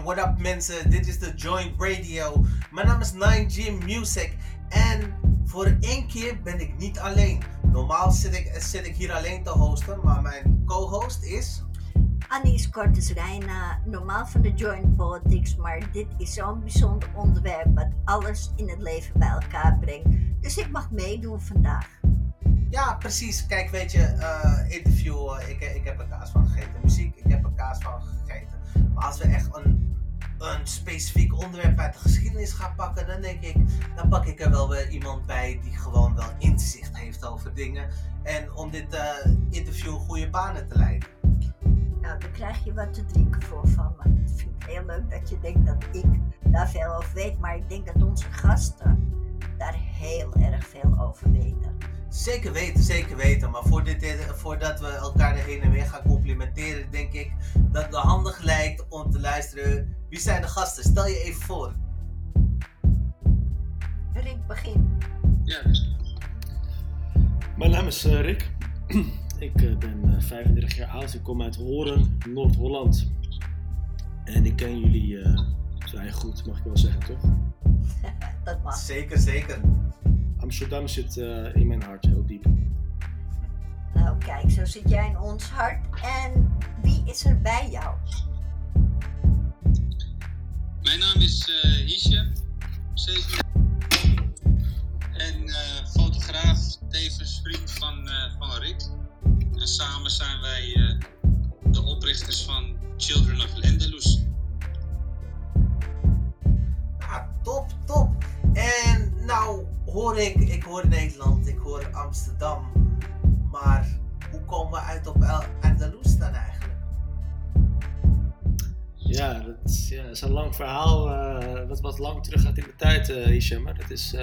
Yeah, what up mensen? Dit is de Joint Radio. Mijn naam is 9G Music en voor één keer ben ik niet alleen. Normaal zit ik, zit ik hier alleen te hosten, maar mijn co-host is... Annies Cortes Reina, normaal van de Joint Politics, maar dit is zo'n bijzonder onderwerp wat alles in het leven bij elkaar brengt. Dus ik mag meedoen vandaag. Ja, precies. Kijk, weet je, uh, interview, uh, ik, ik heb er kaas van gegeten. Muziek, ik heb er kaas van gegeten. Maar als we echt een, een specifiek onderwerp uit de geschiedenis gaan pakken, dan denk ik, dan pak ik er wel weer iemand bij die gewoon wel inzicht heeft over dingen. En om dit uh, interview goede banen te leiden. Nou, dan krijg je wat te drinken voor van me. Ik vind het heel leuk dat je denkt dat ik daar veel over weet, maar ik denk dat onze gasten daar heel erg veel over weten. Zeker weten, zeker weten. Maar voor dit, voordat we elkaar er heen en weer gaan complimenteren, denk ik dat het handig lijkt om te luisteren. Wie zijn de gasten? Stel je even voor. Rick, begin. Ja, dus. Mijn naam is uh, Rick. ik uh, ben uh, 35 jaar oud. Ik kom uit Horen, Noord-Holland. En ik ken jullie vrij goed, mag ik wel zeggen, toch? dat mag. Zeker, zeker. Amsterdam zit uh, in mijn hart heel diep. Nou kijk, zo zit jij in ons hart. En wie is er bij jou? Mijn naam is uh, Hisje, en uh, fotograaf, tevens vriend van, van Rick. En samen zijn wij de oprichters van Children of Lendelus. Ah, top, top. En nou hoor ik, ik hoor Nederland, ik hoor Amsterdam. Ja, is een lang verhaal uh, wat wat lang terug gaat in de tijd, uh, Hisham. Dat is...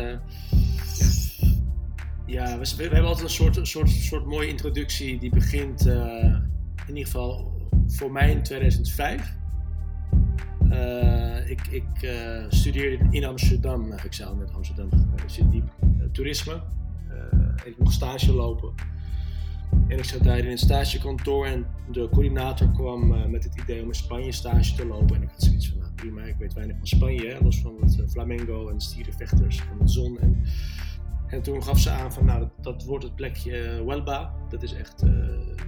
Ja, we, we, hebben altijd een soort, soort, soort mooie introductie die begint in ieder geval voor mij in 2005. Uh, ik ik studeerde in Amsterdam, ik al net Amsterdam, zit diep, toerisme. ik mocht stage lopen. En ik zat daar in een stagekantoor en de coördinator kwam met het idee om in Spanje stage te lopen. En ik had zoiets van, nou prima, ik weet weinig van Spanje, hè, los van het Flamengo en stierenvechters en de zon. En, en toen gaf ze aan van, nou dat, wordt het plekje Huelva. Dat is echt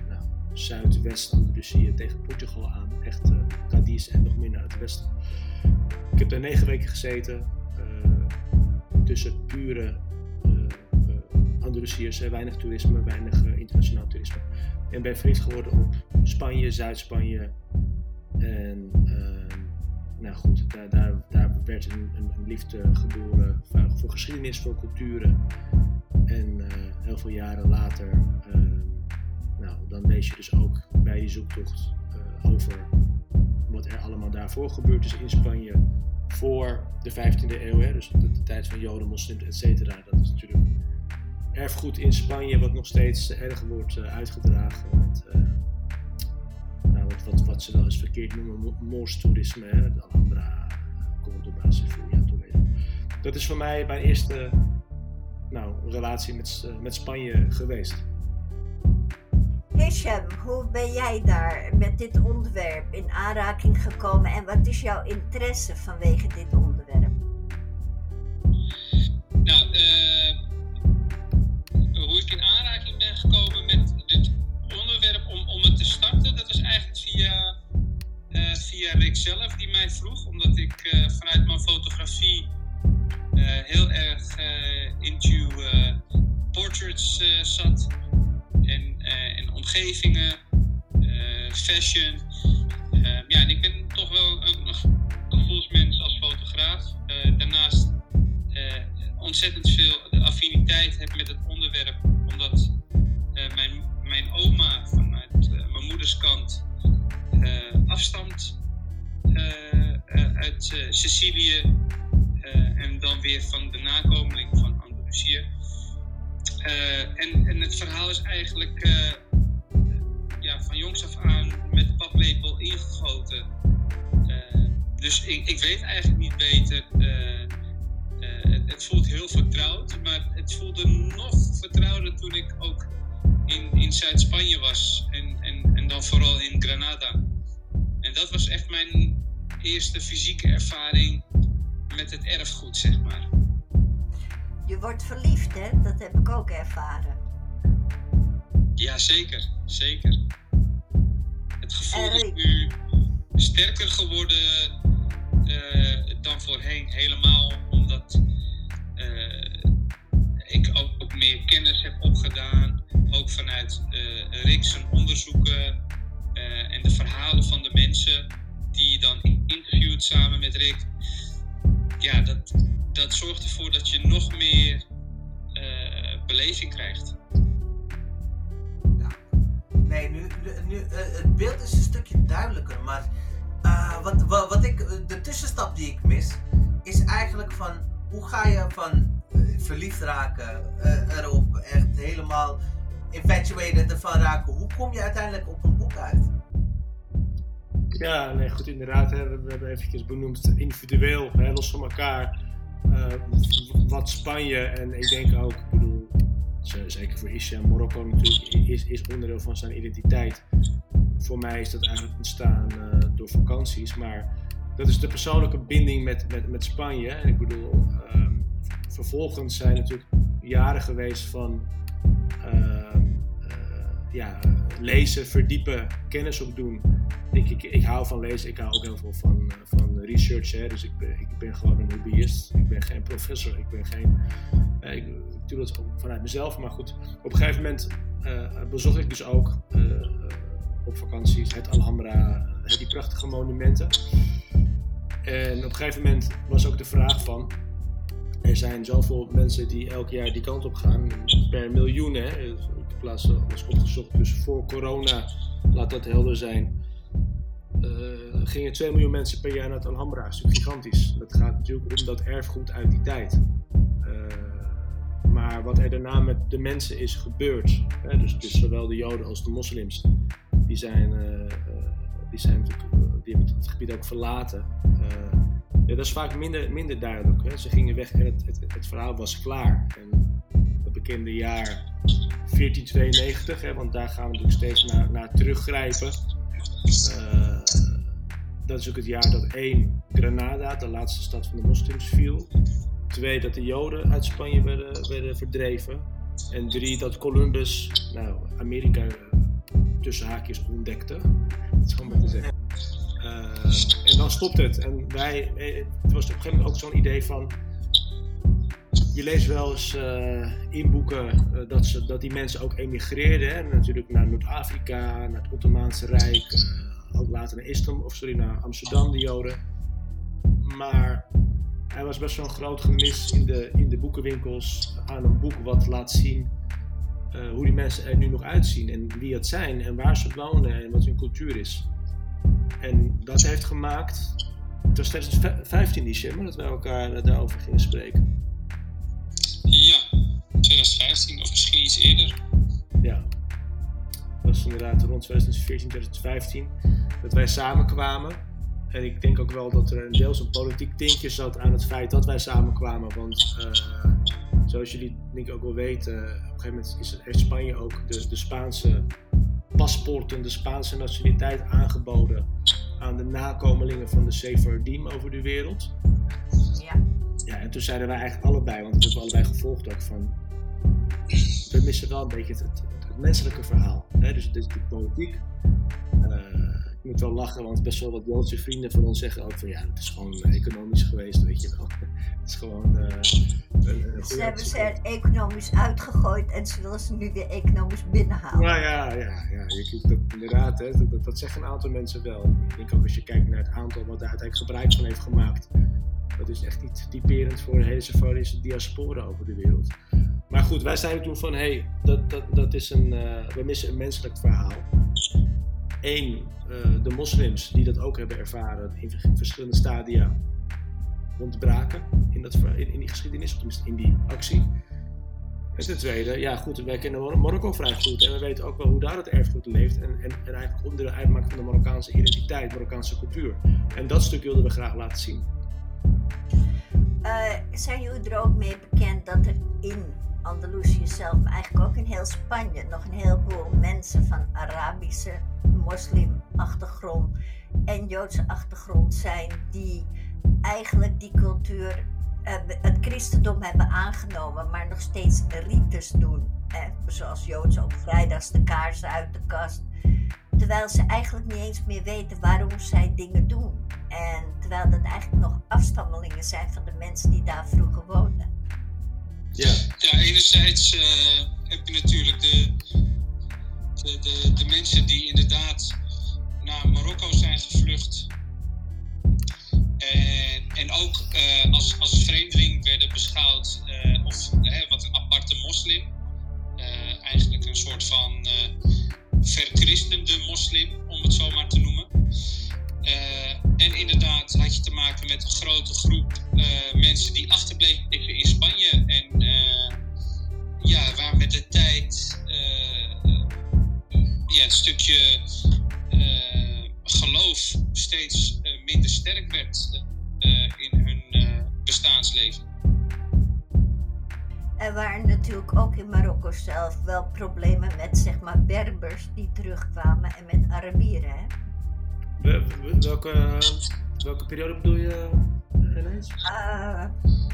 nou, zuidwest-Andalusië tegen Portugal aan. Echt uh, Cadiz en nog meer naar het westen. Ik heb daar negen weken gezeten. Uh, tussen pure uh, Andalusiërs, weinig toerisme, weinig internationaal toerisme. En ben verliefd geworden op Spanje, Zuid-Spanje. En nou goed, daar, daar, daar werd een, een, liefde geboren voor, voor geschiedenis, voor culturen. En heel veel jaren later nou, dan lees je dus ook bij die zoektocht over wat er allemaal daarvoor gebeurd is in Spanje voor de 15e eeuw, hè, dus de, de, tijd van Joden, moslims, et cetera. Dat is natuurlijk erfgoed in Spanje wat nog steeds erg wordt uh, uitgedragen uh, nou, wat, wat, ze wel eens verkeerd noemen morstoerisme, hè, de Alhambra, Cordoba, Sevilla, Toledo. Dat is voor mij mijn eerste nou, relatie met, met Spanje geweest. Hisham, hoe ben jij daar met dit onderwerp in aanraking gekomen en wat is jouw interesse vanwege dit onderwerp? Zelf, die mij vroeg, omdat ik uh, vanuit mijn fotografie heel erg into portraits zat en, en omgevingen, fashion. Wordt verliefd, hè? Dat heb ik ook ervaren. Ja, zeker. Zeker. Het gevoel is nu sterker geworden eh, dan voorheen. Helemaal omdat eh, ik ook, ook meer kennis heb opgedaan. Ook vanuit Rick's onderzoeken en de verhalen van de mensen die je dan interviewt samen met Rick. Ja, dat, dat zorgt ervoor dat je nog meer eh, beleving krijgt. Nee, nu, nu, eh, het beeld is een stukje duidelijker, maar eh, wat, wat, wat ik, de tussenstap die ik mis, is eigenlijk van hoe ga je van verliefd raken eh, erop, echt helemaal infatuated ervan raken, hoe kom je uiteindelijk op een boek uit? Ja, nee, goed, inderdaad. Hè, we, hebben eventjes benoemd individueel, hè, los van elkaar, wat Spanje en ik denk ook, ik bedoel, zeker voor Isha, Marokko natuurlijk, is, is onderdeel van zijn identiteit. Voor mij is dat eigenlijk ontstaan eh, door vakanties, maar dat is de persoonlijke binding met, met, met Spanje. En ik bedoel, ehm, vervolgens zijn natuurlijk jaren geweest van eh, ja, lezen, verdiepen, kennis opdoen. Ik, ik, ik hou van lezen, ik hou ook heel veel van, van research. Hè? Dus ik ben, ik ben gewoon een hobbyist. Ik ben geen professor, ik ben geen. eh, ik, doe dat vanuit mezelf. Maar goed, op een gegeven moment eh, bezocht ik dus ook eh, op vakanties het Alhambra, die prachtige monumenten. En op een gegeven moment was ook de vraag van. Er zijn zoveel mensen die elk jaar die kant op gaan, per miljoen. Hè? Laatst alles opgezocht, dus voor corona, laat dat helder zijn, eh, gingen 2 miljoen mensen per jaar naar het Alhambra. Dat is gigantisch. Dat gaat natuurlijk om dat erfgoed uit die tijd. Eh, maar wat er daarna met de mensen is gebeurd, hè, dus, dus zowel de Joden als de moslims, die zijn, eh, die zijn die hebben het gebied ook verlaten. Dat is vaak minder, minder duidelijk. Hè. Ze gingen weg en het, het, het verhaal was klaar. En het bekende jaar 1492, hè, want daar gaan we natuurlijk steeds naar, naar teruggrijpen. Eh, dat is ook het jaar dat één Granada, de laatste stad van de moslims, viel. Twee, dat de Joden uit Spanje werden, werden verdreven. En drie, dat Columbus nou, Amerika eh, tussen haakjes ontdekte. Dat is gewoon maar te zeggen. Eh, en dan stopt het. En wij, het was op een gegeven moment ook zo'n idee van. Je leest wel eens eh, in boeken eh, dat, ze, dat die mensen ook emigreerden. Hè? Natuurlijk naar Noord-Afrika, naar het Ottomaanse Rijk, eh, ook later naar Istanbul, of sorry, naar Amsterdam, de Joden. Maar er was best wel een groot gemis in de, in de boekenwinkels aan een boek wat laat zien hoe die mensen er nu nog uitzien en wie het zijn en waar ze wonen en wat hun cultuur is. En dat heeft gemaakt, het was 2015 die shimmer dat wij elkaar daarover gingen spreken. Ja, 2015 of misschien iets eerder. Ja, dat was inderdaad rond 2014, 2015 dat wij samenkwamen. En ik denk ook wel dat er een deels een politiek tintje zat aan het feit dat wij samenkwamen. Want eh, zoals jullie denk ik ook wel weten, op een gegeven moment is, heeft Spanje ook de, de Spaanse paspoorten, de Spaanse nationaliteit aangeboden aan de nakomelingen van de Sephardim over de wereld. Ja. En toen zeiden wij eigenlijk allebei, want dat hebben we allebei gevolgd ook van. We missen wel een beetje het, het, het menselijke verhaal. Hè? Dus, dus de politiek. Eh, ik moet wel lachen, want best wel wat Joodse vrienden van ons zeggen ook van ja, het is gewoon eh, economisch geweest, weet je wel. Het is gewoon. eh, een, een Ze hebben ze er economisch uitgegooid en ze willen ze nu weer economisch binnenhalen. Nou ja, ja, ja je, dat, inderdaad, hè, dat, dat, dat zeggen een aantal mensen wel. Ik denk ook als je kijkt naar het aantal wat daar uiteindelijk gebruik van heeft gemaakt. Dat is echt niet typerend voor de hele Sepharische diaspora over de wereld. Maar goed, wij zeiden toen van, hé, hey, dat, dat, dat is een, eh, we missen een menselijk verhaal. Eén, eh, de moslims die dat ook hebben ervaren in verschillende stadia ontbraken in, dat, in, in die geschiedenis, of tenminste in die actie. En ten tweede, ja goed, wij kennen Mar- Marokko vrij goed en we weten ook wel hoe daar het erfgoed leeft en, en, en eigenlijk onderdeel uitmaakt van de Marokkaanse identiteit, Marokkaanse cultuur. En dat stuk wilden we graag laten zien. Eh, zijn jullie er ook mee bekend dat er in Andalusië zelf, maar eigenlijk ook in heel Spanje, nog een heleboel mensen van Arabische, moslimachtergrond en Joodse achtergrond zijn die eigenlijk die cultuur, eh, het christendom hebben aangenomen, maar nog steeds rites doen. Zoals Joodse op vrijdags de kaarsen uit de kast. Terwijl ze eigenlijk niet eens meer weten waarom zij dingen doen. En terwijl dat eigenlijk nog afstammelingen zijn van de mensen die daar vroeger woonden. Ja, Ja, enerzijds eh, heb je natuurlijk de, de, de, de mensen die inderdaad naar Marokko zijn Marokko zelf wel problemen met zeg maar Berbers die terugkwamen en met Arabieren. Hè? Wel- wel- welke, welke periode bedoel je ineens? Eh,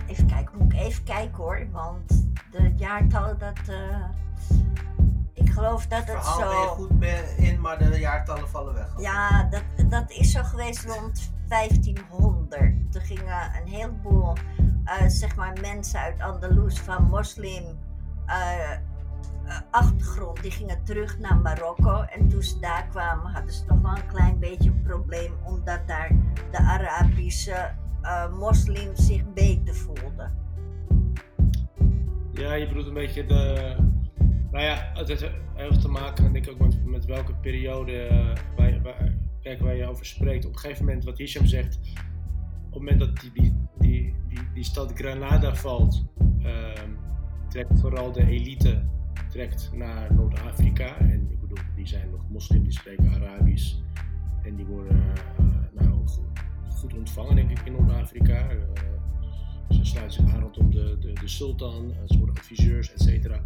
even kijken, moet ik even kijken hoor, want de jaartallen dat. eh, ik geloof dat Het het verhaal ben je zo. goed in, maar de jaartallen vallen weg. Ja, dat, dat is zo geweest rond 1500. Toen gingen een heleboel eh, zeg maar mensen uit Andalus van moslim eh, eh, achtergrond, die gingen terug naar Marokko. En toen ze daar kwamen, hadden ze nog wel een klein beetje een probleem, omdat daar de Arabische eh, moslims zich beter voelden. Ja, je bedoelt een beetje de. Nou ja, het heeft heel te maken, denk ik, ook met, met welke periode waar, je- waar, je over spreekt. Op een gegeven moment, wat Hisham zegt, op het moment dat die, die, die, die, die stad Granada valt, ehm, trekt vooral de elite trekt naar Noord-Afrika. En ik bedoel, die zijn nog moslim, die spreken Arabisch. En die worden eh, nou, goed, ontvangen, denk ik, in Noord-Afrika. Eh, ze sluiten zich aan rondom de, de, de sultan, eh, ze worden adviseurs, et cetera.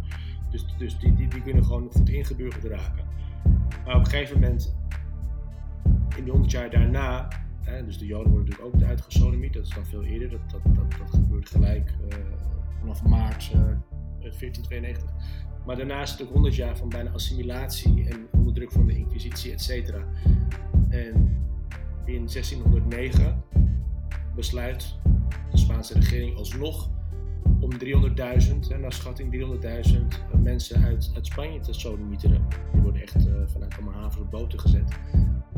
Dus, dus die, die, die kunnen gewoon goed ingeburgerd raken. Maar op een gegeven moment, in de 100 jaar daarna, hè, dus de Joden worden natuurlijk ook uitgesodemiet, dat is dan veel eerder, dat, dat, dat, dat gebeurt gelijk vanaf maart 1492. Maar daarna is het ook 100 jaar van bijna assimilatie en onderdruk van de Inquisitie, et cetera. En in 1609 besluit de Spaanse regering alsnog om 300.000, hè, naar schatting 300.000 mensen uit, uit Spanje te sodomieteren. Die worden echt eh, vanuit allemaal havens op boten gezet.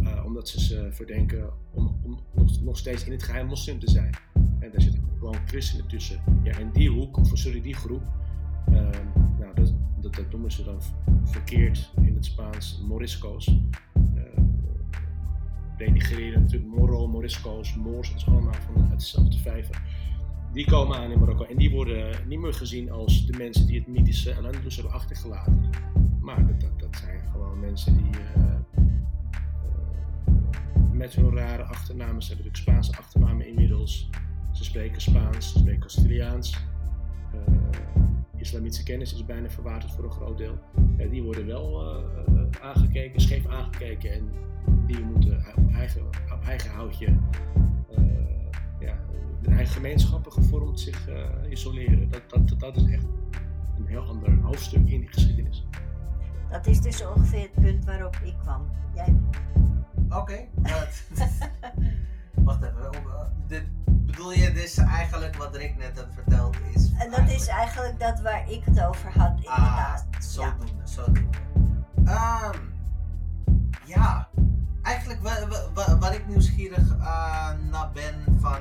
eh, omdat ze ze verdenken om, om nog, nog steeds in het geheim moslim te zijn. En daar zitten gewoon christenen tussen. Ja, en die hoek, of sorry, die groep, eh, nou, dat, dat, dat noemen ze dan verkeerd in het Spaans morisco's. Eh, denigreren natuurlijk Moro, Morisco's, Moors, dat is allemaal van uit dezelfde vijver. Die komen aan in Marokko en die worden niet meer gezien als de mensen die het mythische Al-Andalus hebben achtergelaten. Maar dat, dat, zijn gewoon mensen die eh, eh, met hun rare achternamen, ze hebben natuurlijk Spaanse achternamen inmiddels. Ze spreken Spaans, ze spreken Castiliaans. Eh, islamitische kennis is bijna verwaterd voor een groot deel. Ja, die worden wel eh, eh, aangekeken, scheef aangekeken en die moeten op eigen, op eigen houtje eh, ja, hun eigen gemeenschappen gevormd zich eh, isoleren. Dat, dat, dat is echt een heel ander hoofdstuk in die geschiedenis. Dat is dus ongeveer het punt waarop ik kwam. Jij? Oké. dat- Wacht even. om, eh, dit, bedoel je dus eigenlijk wat Rick net had verteld is... En dat is eigenlijk dat waar ik het over had, Ah, inderdaad. Ja. zodoende, zodoende. Ehm, ja, eigenlijk wa- wa- wa- waar ik nieuwsgierig eh, naar ben van...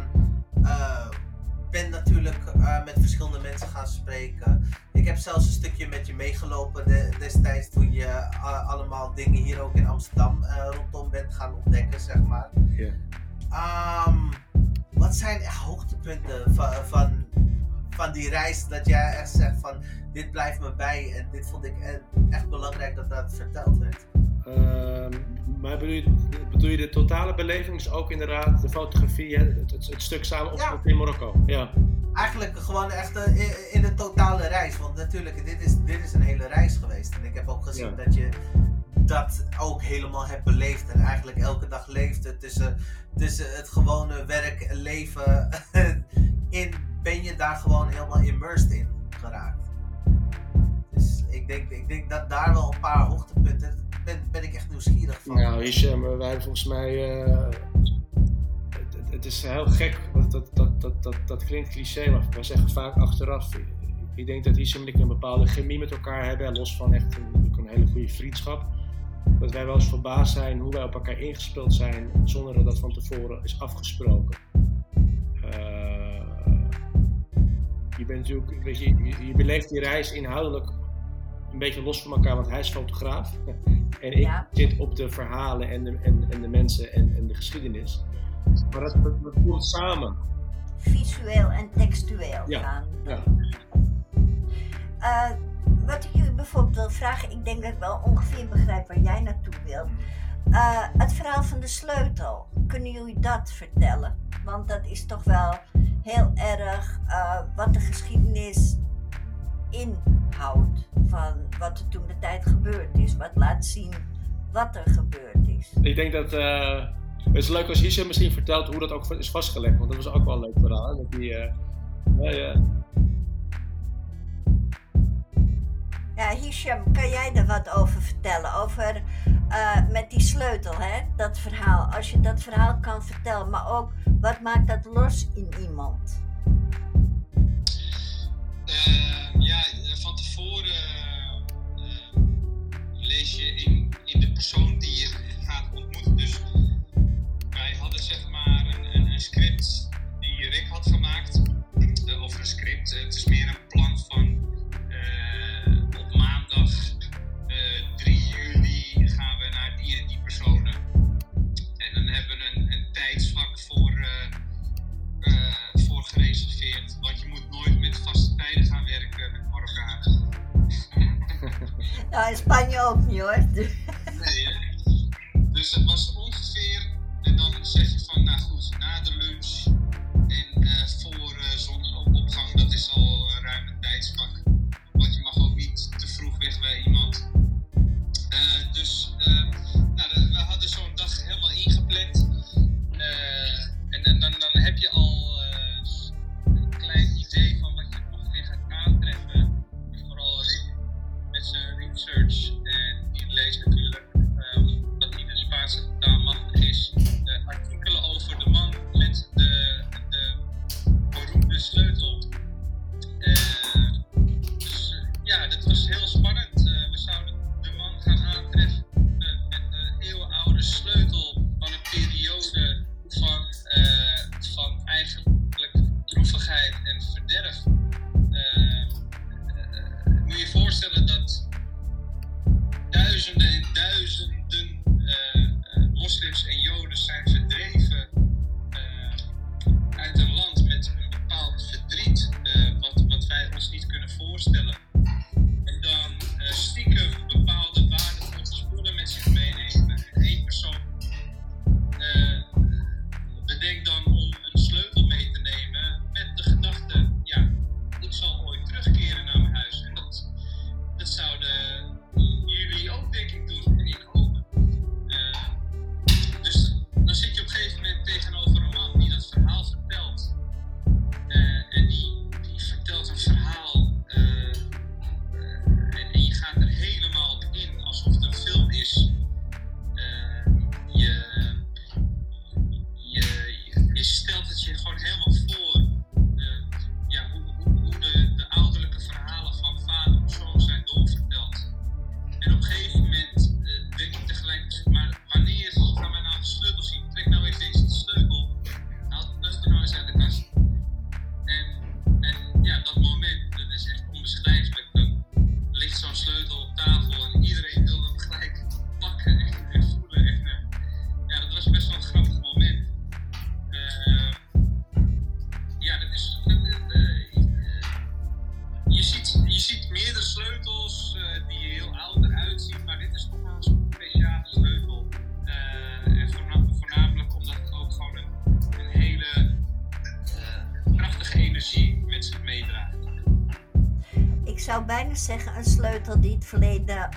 eh, ben natuurlijk eh, met verschillende mensen gaan spreken. Ik heb zelfs een stukje met je meegelopen de- destijds toen je eh, allemaal dingen hier ook in Amsterdam eh, rondom bent gaan ontdekken, zeg maar. Ja. Ehm, wat zijn echt hoogtepunten van, van, van die reis dat jij echt zegt van dit blijft me bij en dit vond ik e- echt belangrijk dat dat verteld werd? Ehm, maar bedoel je, bedoel je de totale beleving, ook inderdaad de fotografie, het, het, het stuk samen opgevoerd in Marokko? Ja. eigenlijk gewoon echt eh, in, in de totale reis. Want natuurlijk, dit is, dit is een hele reis geweest. En ik heb ook gezien Ja. dat je dat ook helemaal hebt beleefd. En eigenlijk elke dag leefde tussen, tussen het gewone werk en leven. in, ben je daar gewoon helemaal immersed in geraakt. Dus ik denk, ik denk dat daar wel een paar hoogtepunten. Ben, ben ik echt nieuwsgierig van. Nou, Hisham, wij volgens mij. eh, het, is heel gek, dat, dat, dat, dat, dat, klinkt cliché, maar wij zeggen vaak achteraf. Ik denk dat Hisham en ik een bepaalde chemie met elkaar hebben, los van echt een hele goede vriendschap. Dat wij wel eens verbaasd zijn hoe wij op elkaar ingespeeld zijn, zonder dat dat van tevoren is afgesproken. Eh, je bent natuurlijk, weet je, je, je beleeft die reis inhoudelijk een beetje los van elkaar, want hij is fotograaf. En ik Ja. zit op de verhalen en de, en, en de mensen en, en de geschiedenis. Maar dat, komt samen. Visueel en textueel Ja, ja. Eh, wat ik jullie bijvoorbeeld wil vragen, ik denk dat ik wel ongeveer begrijp waar jij naartoe wilt. Eh, het verhaal van de sleutel, kunnen jullie dat vertellen? Want dat is toch wel heel erg eh, wat de geschiedenis inhoudt van wat er toen de tijd gebeurd is. Wat laat zien wat er gebeurd is. Ik denk dat. eh, het is leuk als Hisham misschien vertelt hoe dat ook is vastgelegd, want dat was ook wel een leuk verhaal. Dat die, ja. Ja, Hisham, kan jij er wat over vertellen? Over eh, met die sleutel, hè? Dat verhaal. Als je dat verhaal kan vertellen, maar ook wat maakt dat los in iemand? Eh, ja, eh, van tevoren eh, lees je in, in de persoon die je gaat ontmoeten. Dus wij hadden zeg maar een, een, een script die Rick had gemaakt. Of een script, het is meer een Spanje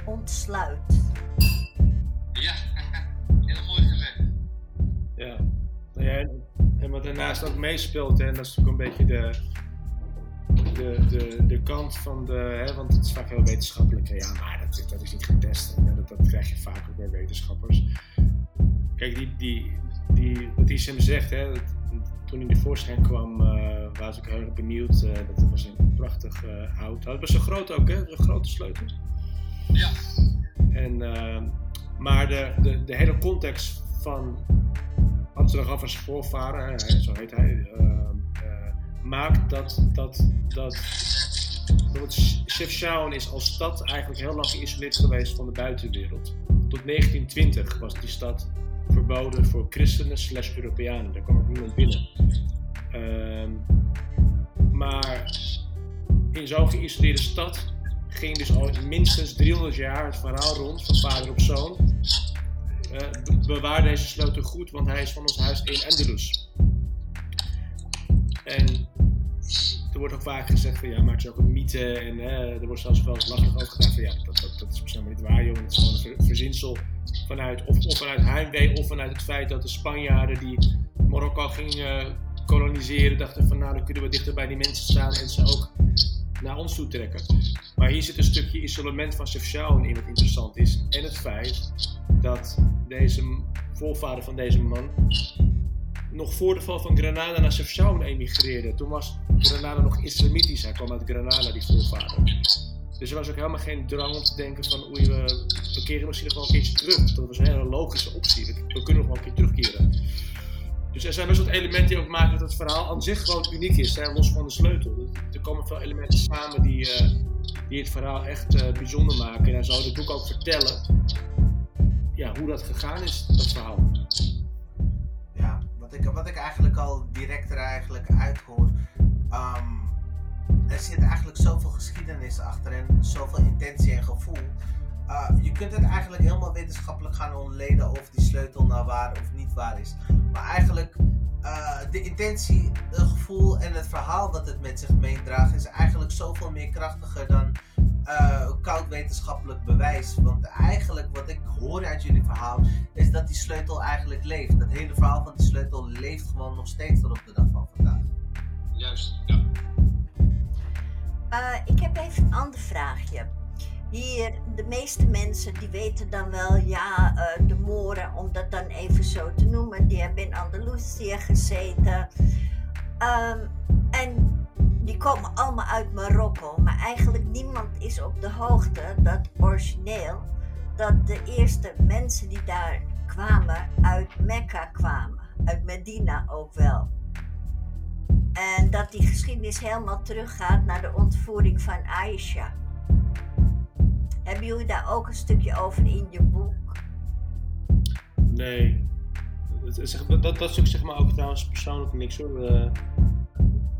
ontsluit. Ja, heel mooi gezegd. Ja. Nou ja, en, wat daarnaast ook meespeelt, hè, en dat is ook een beetje de, de, de, de kant van de, hè, want het is vaak heel wetenschappelijk, ja, maar dat, dat is niet getest. En, dat, dat krijg je vaak ook bij wetenschappers. Kijk, die, die, die, wat Isem zegt, hè, dat, toen hij de voorschijn kwam, uh, was ik heel erg benieuwd. Uh, dat was een prachtig uh, hout. Het was zo groot ook, hè? Een grote sleutel. Ja. En, maar de, de, de hele context van Amsterdam van zijn voorvader, zo heet hij, maakt dat, dat, dat Chefchaouen is als stad eigenlijk heel lang geïsoleerd geweest van de buitenwereld. Tot 1920 was die stad verboden voor christenen slash Europeanen. Daar kwam ook niemand binnen. Uh, maar in zo'n geïsoleerde stad ging dus al minstens 300 jaar het verhaal rond van vader op zoon. Uh, bewaar deze sleutel goed, want hij is van ons huis in Andalus. En er wordt ook vaak gezegd van ja, maar het is ook een mythe en er wordt zelfs wel eens lachelijk over gedaan van ja, dat, dat, dat is misschien niet waar joh, het is gewoon een verzinsel vanuit, of, of vanuit heimwee of vanuit het feit dat de Spanjaarden die Marokko gingen koloniseren dachten van nou dan kunnen we dichter bij die mensen staan en ze ook naar ons toe trekken. Maar hier zit een stukje isolement van Chefchaouen in wat interessant is en het feit dat deze voorvader van deze man nog voor de val van Granada naar Chefchaouen emigreerde. Toen was Granada nog islamitisch. Hij kwam uit Granada, die voorvader. Dus er was ook helemaal geen drang om te denken van oei, we, keren misschien nog wel een keertje terug. Dat was een hele logische optie. We, kunnen nog wel een keer terugkeren. Dus er zijn best wat elementen die ook maken dat het verhaal aan zich gewoon uniek is, hè, los van de sleutel. Er komen veel elementen samen die, uh, die het verhaal echt uh, bijzonder maken. En hij zou het boek ook vertellen ja, hoe dat gegaan is, dat verhaal. Ja, wat ik, wat ik eigenlijk al direct er eigenlijk uithoor. Um, er zit eigenlijk zoveel geschiedenis achter en zoveel intentie en gevoel. Uh, je kunt het eigenlijk helemaal wetenschappelijk gaan ontleden of die sleutel nou waar of niet waar is. Maar eigenlijk uh, de intentie, het gevoel en het verhaal dat het met zich meedraagt is eigenlijk zoveel meer krachtiger dan uh, koud wetenschappelijk bewijs. Want eigenlijk wat ik hoor uit jullie verhaal is dat die sleutel eigenlijk leeft. Dat hele verhaal van die sleutel leeft gewoon nog steeds tot op de dag van vandaag. Juist, ja. Uh, ik heb even een ander vraagje. Hier, de meeste mensen die weten dan wel, ja, uh, de Moren, om dat dan even zo te noemen, die hebben in Andalusië gezeten. Um, en die komen allemaal uit Marokko, maar eigenlijk niemand is op de hoogte dat origineel, dat de eerste mensen die daar kwamen uit Mekka kwamen, uit Medina ook wel. En dat die geschiedenis helemaal teruggaat naar de ontvoering van Aisha. Hebben jullie daar ook een stukje over in je boek? Nee. Dat, dat, dat stuk zeg maar ook trouwens persoonlijk niks hoor. Uh,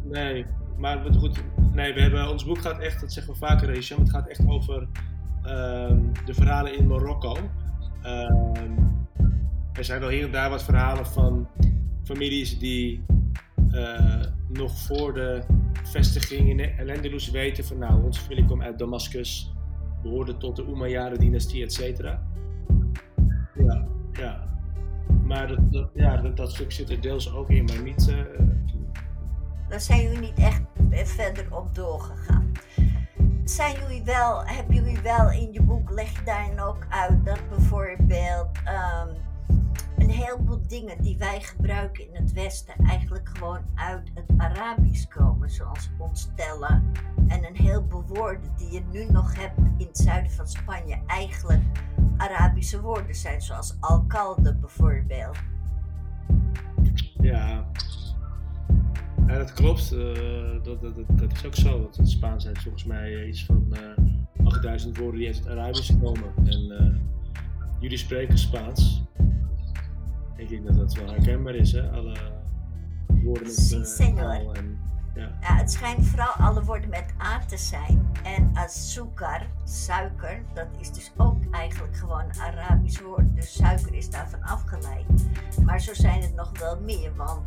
nee, maar goed, nee, we hebben, ons boek gaat echt, dat zeggen we vaker, Rachel, het gaat echt over uh, de verhalen in Marokko. Uh, er zijn wel hier en daar wat verhalen van families die uh, nog voor de vestiging in El-Andalus weten van nou, onze familie komt uit Damascus, behoorde tot de Umayyad-dynastie, et cetera. Ja, ja. Maar dat, dat, ja, dat, dat, stuk zit er deels ook in, maar niet... Uh, Daar zijn jullie niet echt verder op doorgegaan. Zijn jullie wel, hebben jullie wel in je boek, leg je daarin ook uit dat bijvoorbeeld... Um, een heleboel dingen die wij gebruiken in het Westen eigenlijk gewoon uit het Arabisch komen, zoals ontstellen. En een heleboel woorden die je nu nog hebt in het zuiden van Spanje eigenlijk Arabische woorden zijn, zoals alcalde bijvoorbeeld. Ja, ja dat klopt. Uh, dat, dat, dat, is ook zo. Want het Spaans heeft volgens mij iets van uh, eh, 8000 woorden die uit het Arabisch komen. En uh, jullie spreken Spaans. Ik denk dat dat wel herkenbaar is, hè? Alle woorden met sí, uh, en, ja. ja. het schijnt vooral alle woorden met A te zijn. En azúcar, suiker, dat is dus ook eigenlijk gewoon een Arabisch woord. Dus suiker is daarvan afgeleid. Maar zo zijn het nog wel meer, want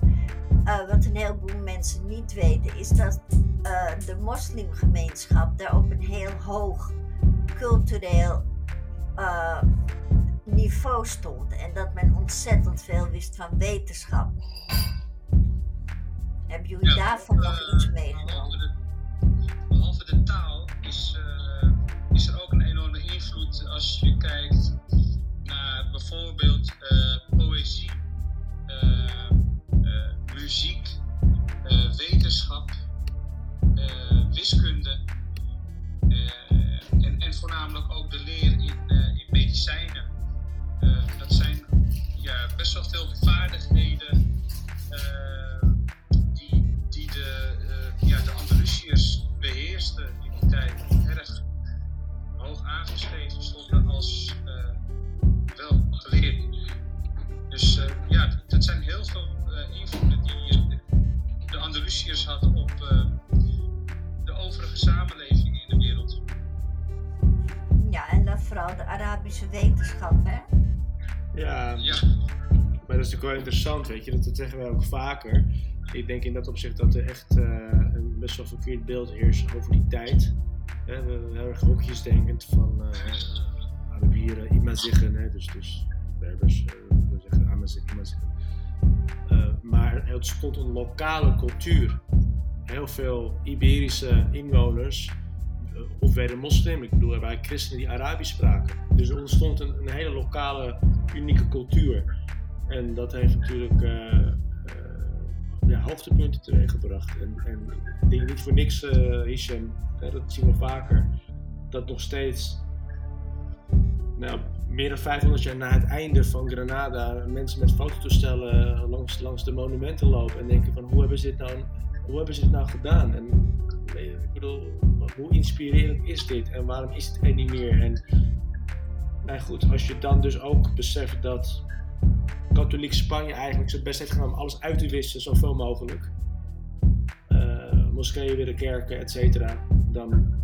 uh, wat een heleboel mensen niet weten, is dat eh, de moslimgemeenschap daar op een heel hoog cultureel eh, niveau stond. En dat men ontzettend veel wist van wetenschap. Hebben jullie Ja, daarvan nog eh, iets meegenomen? de, behalve de taal is, eh, is er ook een enorme invloed als je kijkt naar bijvoorbeeld eh, poëzie, muziek, wetenschap, wiskunde en, en voornamelijk ook de leer in, in medicijnen. Eh, dat zijn best wel veel vaardigheden interessant, weet je, dat, dat zeggen wij ook vaker. Ik denk in dat opzicht dat er echt eh, een best wel verkeerd beeld heerst over die tijd. Hè, we we heel erg hokjesdenkend van eh Arabieren, Imazigen, hè, dus, dus Berbers, eh, we zeggen Imazigen. Eh, maar het stond een lokale cultuur. Heel veel Iberische inwoners, of werden moslim, ik bedoel, er waren christenen die Arabisch spraken. Dus er ontstond een hele lokale, unieke cultuur. En dat heeft natuurlijk eh, eh, ja, hoogtepunten teweeggebracht. En, en ik denk niet voor niks, eh Hisham, dat zien we vaker, dat nog steeds, nou, meer dan 500 jaar na het einde van Granada, mensen met fototoestellen langs, langs de monumenten lopen en denken van hoe hebben ze dit nou, hoe hebben ze dit nou gedaan? En ik bedoel, hoe inspirerend is dit en waarom is het er niet meer? En nou goed, als je dan dus ook beseft dat katholiek Spanje eigenlijk zijn best heeft gedaan om alles uit te wissen, zoveel mogelijk. Eh, moskeeën willen kerken, et cetera. Dan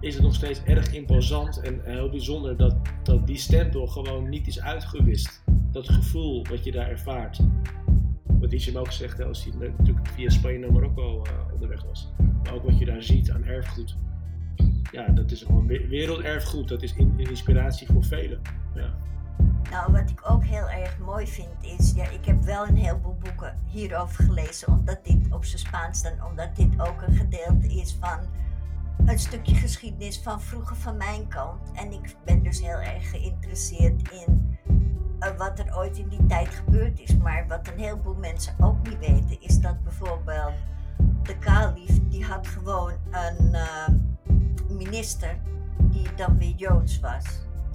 is het nog steeds erg imposant en heel bijzonder dat, dat die stempel gewoon niet is uitgewist. Dat gevoel wat je daar ervaart. Wat Isham ook zegt, als hij natuurlijk via Spanje naar Marokko eh, onderweg was. Maar ook wat je daar ziet aan erfgoed. Ja, dat is gewoon we- werelderfgoed. Dat is in- inspiratie voor velen. Ja. Nou, wat ik ook heel erg mooi vind is, ja, ik heb wel een heleboel boeken hierover gelezen, omdat dit op zijn Spaans dan, omdat dit ook een gedeelte is van een stukje geschiedenis van vroeger van mijn kant. En ik ben dus heel erg geïnteresseerd in eh, wat er ooit in die tijd gebeurd is. Maar wat een heleboel mensen ook niet weten, is dat bijvoorbeeld de kalif, die had gewoon een eh, minister die dan weer Joods was.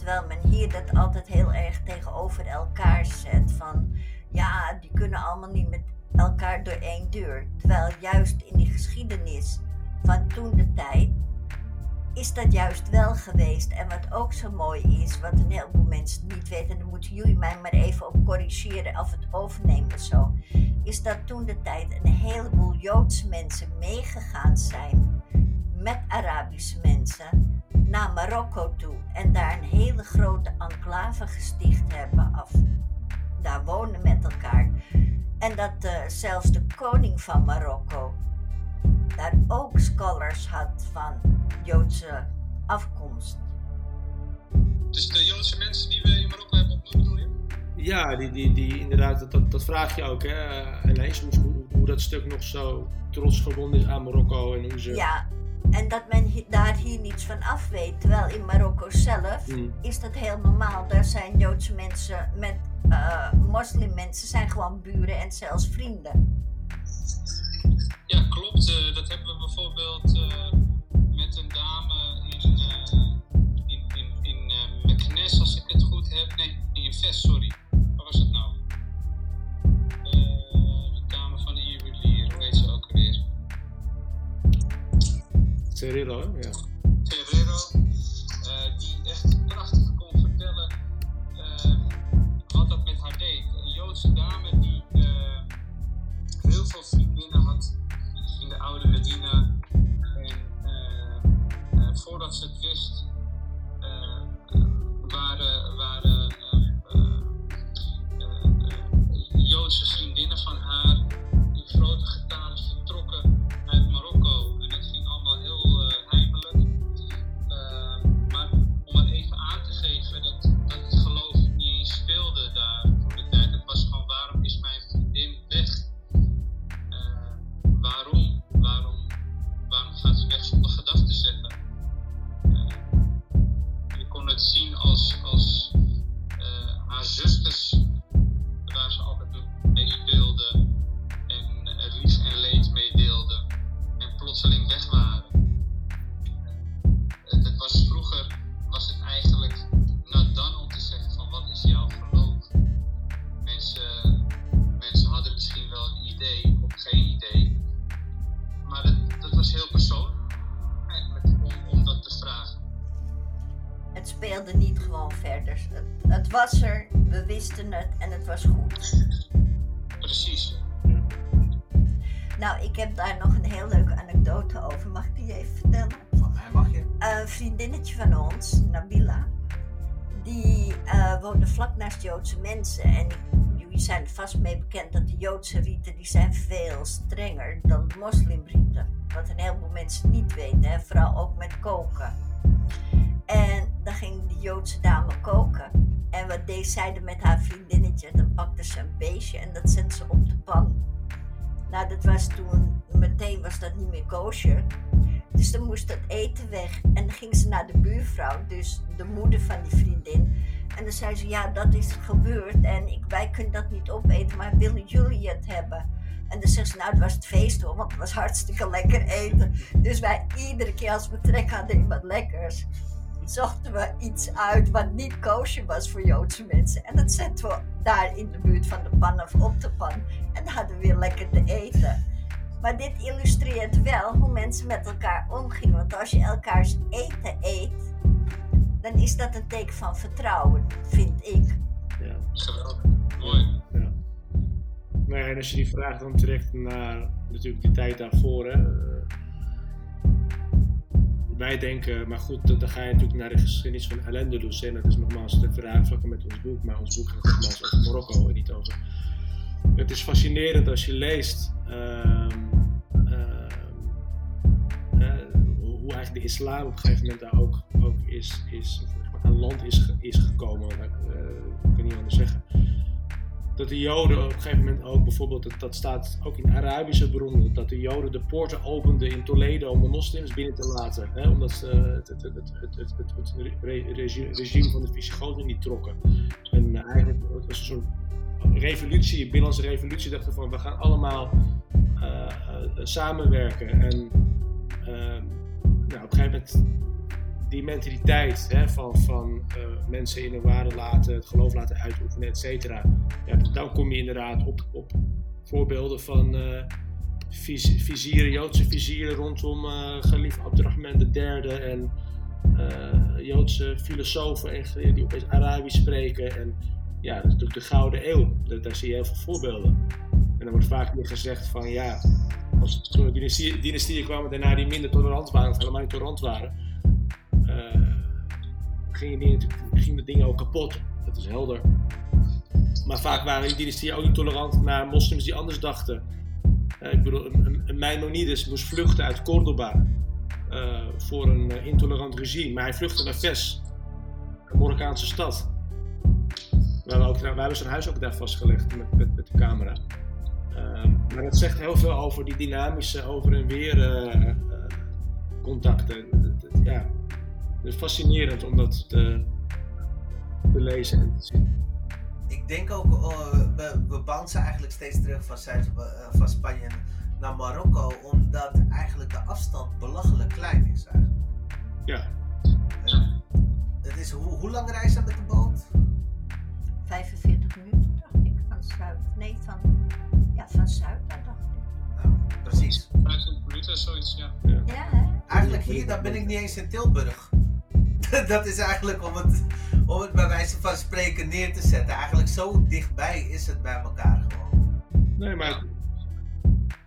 Terwijl men hier dat altijd heel erg tegenover elkaar zet. Van ja, die kunnen allemaal niet met elkaar door één deur. Terwijl juist in die geschiedenis van toen de tijd is dat juist wel geweest. En wat ook zo mooi is, wat een heleboel mensen niet weten, en dan moeten jullie mij maar even op corrigeren of het overnemen zo, is dat toen de tijd een heleboel Joodse mensen meegegaan zijn met Arabische mensen naar Marokko toe en daar een hele grote enclave gesticht hebben af daar wonen met elkaar. En dat eh, zelfs de koning van Marokko daar ook scholars had van Joodse afkomst. dus de Joodse mensen die we in Marokko hebben ontmoet, bedoel je? Ja, die, die, die, inderdaad, dat, dat, dat vraag je ook, hè, Ineens, hoe, hoe, hoe dat stuk nog zo trots verbonden is aan Marokko en hoe ze... Ja, en dat men daar hier niets van af weet. Terwijl in Marokko zelf Hmm. is dat heel normaal. Daar zijn Joodse mensen met eh moslimmensen zijn gewoon buren en zelfs vrienden. Ja, klopt. Eh, dat hebben we bijvoorbeeld eh, met een dame in, eh in, in, in Meknes, als ik het goed heb. Nee, in Vest, sorry. Waar was het nou? Cerrillo, ja. Ferrero, eh, die echt prachtig kon vertellen eh, wat dat met haar deed. Een Joodse dame die eh, heel veel vriendinnen had in de oude Medina. En voordat ze het wist, waren, Joodse vriendinnen van haar vast mee bekend dat de Joodse riten die zijn veel strenger dan de moslimriten. Wat een heleboel mensen niet weten, hè? vooral ook met koken. En dan ging die Joodse dame koken. En wat deed zij met haar vriendinnetje? Dan pakte ze een beestje en dat zette ze op de pan. Nou, dat was toen, meteen was dat niet meer kosher. Dus dan moest dat eten weg. En dan ging ze naar de buurvrouw, dus de moeder van die vriendin. En dan zei ze, ja, dat is gebeurd en ik, wij kunnen dat niet opeten, maar willen jullie het hebben? En dan zegt ze, nou, het was het feest hoor, want het was hartstikke lekker eten. Dus wij iedere keer als we trek hadden in wat lekkers, zochten we iets uit wat niet koosje was voor Joodse mensen. En dat zetten we daar in de buurt van de pan of op de pan. En dan hadden we weer lekker te eten. Maar dit illustreert wel hoe mensen met elkaar omgingen. Want als je elkaars eten eet, dan is dat een teken van vertrouwen, vind ik. Ja. Geweldig. Mooi. Ja. Nou ja, en als je die vraag dan trekt naar natuurlijk die tijd daarvoor. Hè, eh, wij denken, maar goed, dan ga je natuurlijk naar de geschiedenis van. En dat is nogmaals de vraagvakken met ons boek, maar ons boek gaat nogmaals over Marokko en niet over. Het is fascinerend als je leest ehm, ehm, eh, hoe eigenlijk de islam op een gegeven moment daar ook, ook is, is aan land is, ge- is gekomen. Eh, ik kan niet anders zeggen dat de Joden op een gegeven moment ook bijvoorbeeld, dat, dat staat ook in Arabische bronnen, dat de Joden de poorten openden in Toledo om de moslims binnen te laten. Hè, omdat ze het, het, het, het, het, het, het re- regi- regime van de Visigoten niet trokken. En eh, eigenlijk was een soort revolutie, een binnenlandse revolutie, dachten van we gaan allemaal eh, eh, samenwerken. En eh, nou, op een gegeven moment die mentaliteit hè, van, van eh, mensen in hun waarde laten, het geloof laten uitoefenen, et cetera. Ja, dan kom je inderdaad op, op voorbeelden van vizieren, Joodse vizieren rondom eh Khalif Abdurrahman III en Joodse filosofen en die opeens Arabisch spreken. En ja, dat is natuurlijk de Gouden Eeuw. Daar, zie je heel veel voorbeelden. En dan wordt vaak weer gezegd van ja, als toen er dynastieën, kwamen daarna die minder tolerant waren of helemaal niet tolerant waren, eh, gingen, die, de dingen ook kapot. Dat is helder. Maar vaak waren die dynastieën ook niet tolerant naar moslims die anders dachten. Eh, ik bedoel, Maimonides moest vluchten uit Cordoba eh, voor een intolerant regime. Maar hij vluchtte naar Fes, een Marokkaanse stad. We hebben, ook, we hebben zijn huis ook daar vastgelegd met, met, met de camera. Ehm, maar dat zegt heel veel over die dynamische over en weer eh, eh, contacten. Ja, het is fascinerend om dat te, te lezen en te zien. Ik denk ook, eh, we, we bouncen eigenlijk steeds terug van, Zuid, eh, van Spanje naar Marokko, omdat eigenlijk de afstand belachelijk klein is eigenlijk. Ja, het is, hoe, hoe lang reizen met de boot? 45 minuten, dacht ik, van Zuid. Nee, van, ja, van Zuid, daar dacht ik. Nou, precies. 25 minuten, zoiets, ja. Ja, hè? Eigenlijk hier, dan ben ik niet eens in Tilburg. dat is eigenlijk om het, om het bij wijze van spreken neer te zetten. Eigenlijk zo dichtbij is het bij elkaar gewoon. nee, maar,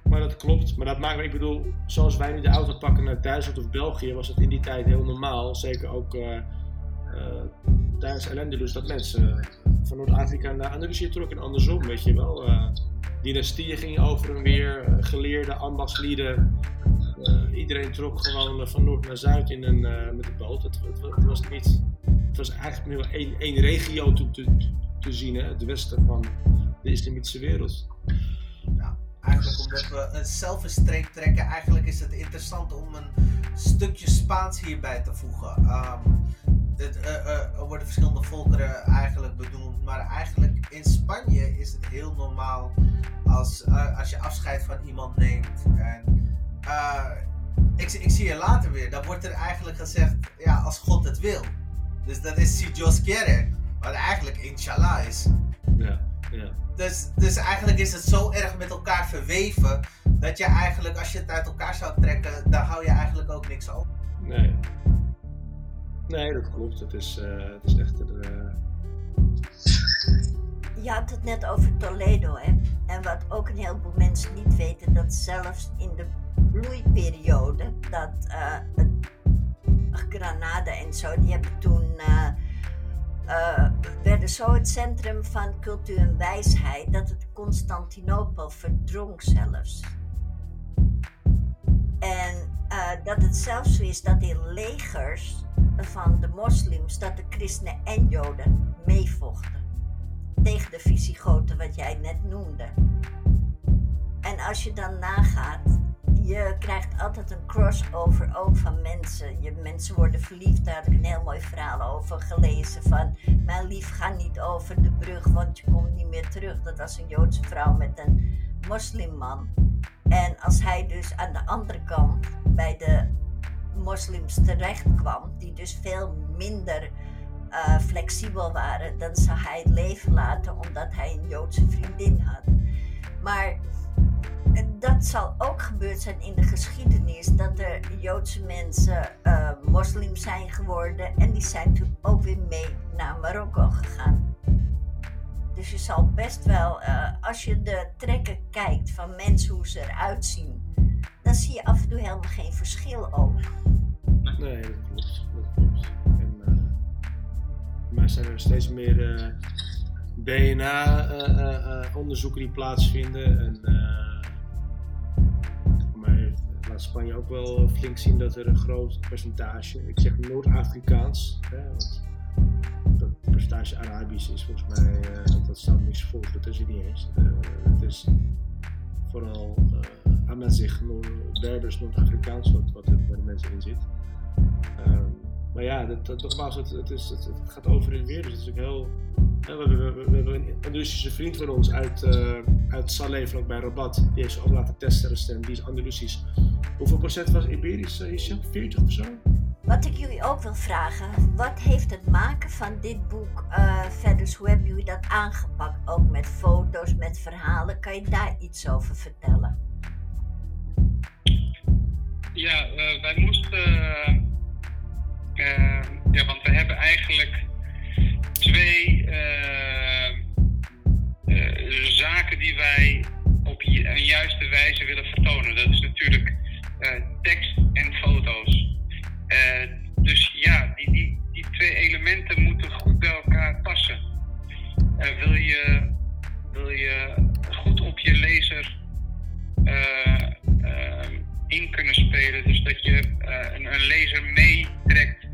maar dat klopt. Maar dat maakt, ik bedoel, zoals wij nu de auto pakken naar Duitsland of België, was het in die tijd heel normaal. Zeker ook eh eh, tijdens Al-Andalus, dat mensen van Noord-Afrika naar Andalusië trokken en andersom, weet je wel. Eh, dynastieën gingen over en weer, eh, geleerden, ambachtslieden. Eh, iedereen trok gewoon van noord naar zuid in een, met de boot. Het, was niet. Het was eigenlijk wel één, regio te, te, te zien, hè, het westen van de islamitische wereld. Nou, eigenlijk omdat we een zelf trekken, eigenlijk is het interessant om een stukje Spaans hierbij te voegen. Ehm, het, er worden verschillende volkeren eigenlijk benoemd, maar eigenlijk in Spanje is het heel normaal als, eh, als je afscheid van iemand neemt. En, eh, ik, ik zie je later weer. Dan wordt er eigenlijk gezegd, ja, als God het wil. Dus dat is si Dios quiere. Wat eigenlijk inshallah is. Ja, ja. Dus, dus eigenlijk is het zo erg met elkaar verweven. Dat je eigenlijk, als je het uit elkaar zou trekken, dan hou je eigenlijk ook niks over. Nee. Nee, dat klopt. Het is, eh, het is echt. eh, Je had het net over Toledo, hè? En wat ook een heleboel mensen niet weten, dat zelfs in de bloeiperiode, dat eh, Granada en zo, die hebben toen, eh, eh, werden zo het centrum van cultuur en wijsheid, dat het Constantinopel verdronk zelfs. En eh, dat het zelfs zo is dat in legers van de moslims, dat de christenen en joden meevochten tegen de Visigoten, wat jij net noemde. En als je dan nagaat, je krijgt altijd een crossover ook van mensen. Je, mensen worden verliefd, daar heb ik een heel mooi verhaal over gelezen. Van, mijn lief, ga niet over de brug, want je komt niet meer terug. Dat was een Joodse vrouw met een moslimman. En als hij dus aan de andere kant bij de moslims terecht kwam, die dus veel minder eh, flexibel waren, dan zou hij het leven laten omdat hij een Joodse vriendin had. Maar dat zal ook gebeurd zijn in de geschiedenis, dat er Joodse mensen eh, moslim zijn geworden en die zijn toen ook weer mee naar Marokko gegaan. Dus je zal best wel, eh, als je de trekken kijkt van mensen hoe ze eruit zien, dan zie je af en toe helemaal geen verschil ook. nee, dat klopt. Dat klopt. En, eh, maar zijn er steeds meer DNA-onderzoeken die plaatsvinden. En laat Spanje ook wel flink zien dat er een groot percentage, ik zeg Noord-Afrikaans, want dat percentage Arabisch is volgens mij, eh, dat, staat niks voor, dat is er niet eens. Eh, het is vooral uh, Amazigh, Noord- Berbers, Noord-Afrikaans, wat, wat er bij de mensen in zit. Ehm, maar ja, dat, dat, nogmaals, het, het, is, het, het gaat over en weer, dus het is ook heel... we, hebben- we, we hebben een Andalusische vriend van ons uit, eh uit Saleh, vlak bij Rabat. Die heeft ze ook laten testen recent, die is Andalusisch. Hoeveel procent was Iberisch, uh, Isha? 40 of zo? Wat ik jullie ook wil vragen, wat heeft het maken van dit boek eh verder? Dus hoe hebben jullie dat aangepakt? Ook met foto's, met verhalen. Kan je daar iets over vertellen? Ja, eh, wij moesten. Eh, eh, ja, want we hebben eigenlijk twee eh, eh, zaken die wij op een juiste wijze willen vertonen. Dat is natuurlijk eh, tekst en foto's. Eh, dus ja, die, die, die twee elementen moeten goed bij elkaar passen. Wil, je, wil je goed op je lezer eh, eh, in kunnen spelen. Dus dat je eh, een, een lezer meetrekt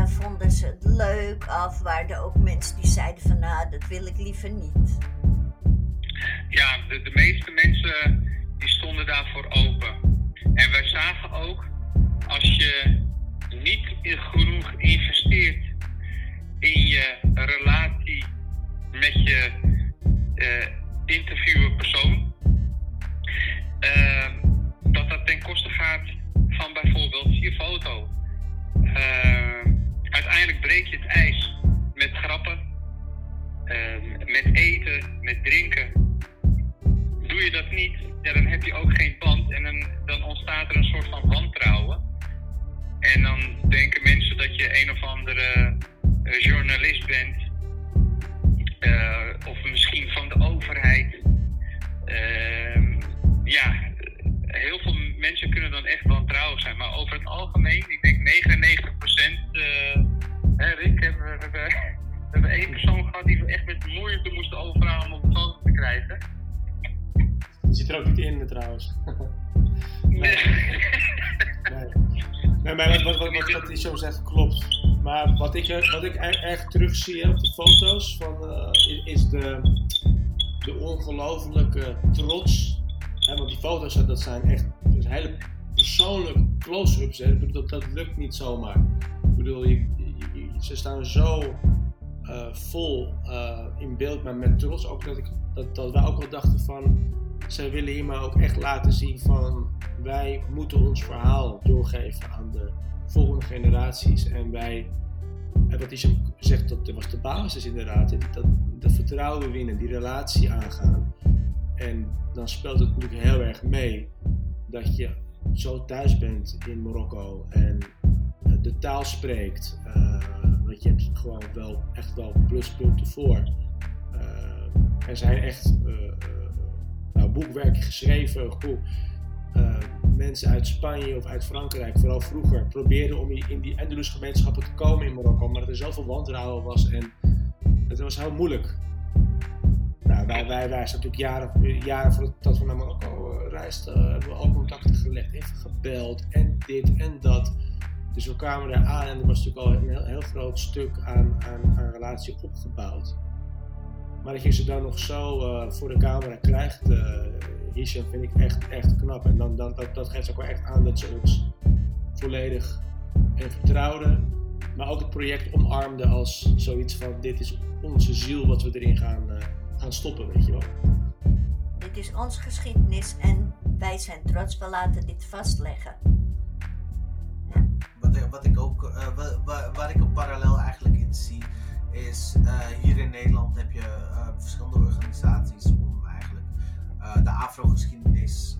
poseren? Vonden ze het leuk? Of waren er ook mensen die zeiden van, nou, dat wil ik liever niet? Ja, de, de meeste mensen die stonden daarvoor open. En wij zagen ook, als je niet genoeg investeert in je relatie met je uh, interviewerpersoon, uh, dat dat ten koste gaat van bijvoorbeeld je foto. Uh, uiteindelijk breek je het ijs met grappen, met eten, met drinken. Doe je dat niet, ja, dan heb je ook geen band en dan, ontstaat er een soort van wantrouwen. En dan denken mensen dat je een of andere uh, journalist bent. Uh, of misschien van de maar wat, wat, wat, wat, zo zegt klopt. Maar wat ik, wat ik erg terugzie op de foto's van, uh, is de, de ongelofelijke trots. Hè, want die foto's dat zijn echt dus hele persoonlijke close-ups. Dat, dat lukt niet zomaar. Ik bedoel, je, je, ze staan zo uh, vol uh, in beeld, maar met trots. Ook dat, ik, dat, dat wij ook wel dachten van zij willen maar ook echt laten zien van wij moeten ons verhaal doorgeven aan de volgende generaties. En wij, en wat hij zegt, dat was de basis inderdaad. Dat, dat vertrouwen winnen, die relatie aangaan. En dan speelt het natuurlijk heel erg mee dat je zo thuis bent in Marokko en de taal spreekt. Uh, want je hebt gewoon wel echt wel pluspunten voor. Uh, er zijn echt nou, boekwerk geschreven. Goed, uh, mensen uit Spanje of uit Frankrijk, vooral vroeger, probeerden om in die Andalus gemeenschappen te komen in Marokko, maar dat er zoveel wantrouwen was en het was heel moeilijk. Nou, wij, wij, zijn natuurlijk jaren, jaren voordat we naar Marokko reisden, hebben we al contacten gelegd, even gebeld en dit en dat. Dus we kwamen daar aan en er was natuurlijk al een heel, heel groot stuk aan, aan, aan relatie opgebouwd. Maar dat je ze dan nog zo uh, voor de camera krijgt, uh, Hisham, vind ik echt, echt knap. En dan, dan, dat, dat geeft ook wel echt aan dat ze ons volledig en vertrouwden. Maar ook het project omarmden als zoiets van: dit is onze ziel wat we erin gaan, uh, gaan stoppen, weet je wel. Dit is onze geschiedenis en wij zijn trots, we laten dit vastleggen. Ja. Wat, wat ik ook, waar, waar ik een parallel eigenlijk in zie is uh, hier in Nederland heb je uh, verschillende organisaties om eigenlijk uh, de afro-geschiedenis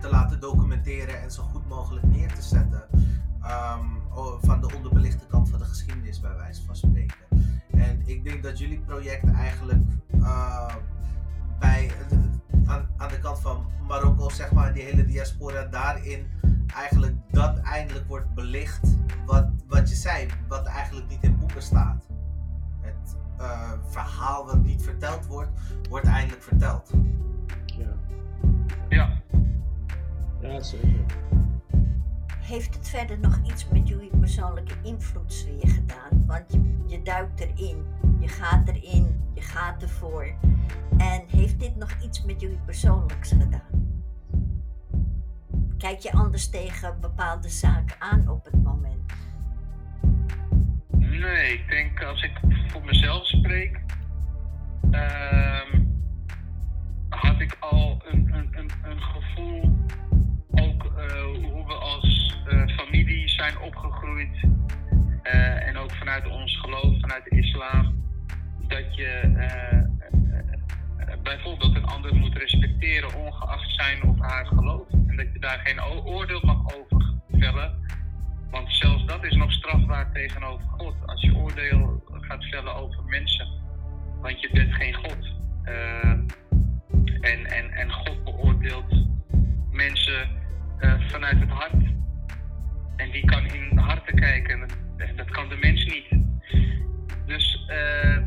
te laten documenteren en zo goed mogelijk neer te zetten um, van de onderbelichte kant van de geschiedenis bij wijze van spreken. En ik denk dat jullie project eigenlijk bij, aan, aan de kant van Marokko, zeg maar, die hele diaspora daarin eigenlijk dat eindelijk wordt belicht wat, wat je zei, wat eigenlijk niet in boeken staat. Het uh, verhaal wat niet verteld wordt, wordt eindelijk verteld. Ja. Ja. Ja, zeker. Heeft het verder nog iets met jullie persoonlijke invloedssfeer gedaan? Want je, je duikt erin, je gaat erin, je gaat ervoor. En heeft dit nog iets met jullie persoonlijks gedaan? Kijk je anders tegen bepaalde zaken aan op het moment? Nee, ik denk als ik voor mezelf spreek, uh, had ik al een, een, een gevoel, ook uh, hoe we als uh, familie zijn opgegroeid uh, en ook vanuit ons geloof, vanuit de islam, dat je bijvoorbeeld een ander moet respecteren ongeacht zijn of haar geloof en dat je daar geen oordeel mag over vellen. Want zelfs dat is nog strafbaar tegenover God. Als je oordeel gaat vellen over mensen. Want je bent geen God. En, en, en God beoordeelt mensen uh, vanuit het hart. En die kan in de harten kijken. En dat kan de mens niet. Dus uh,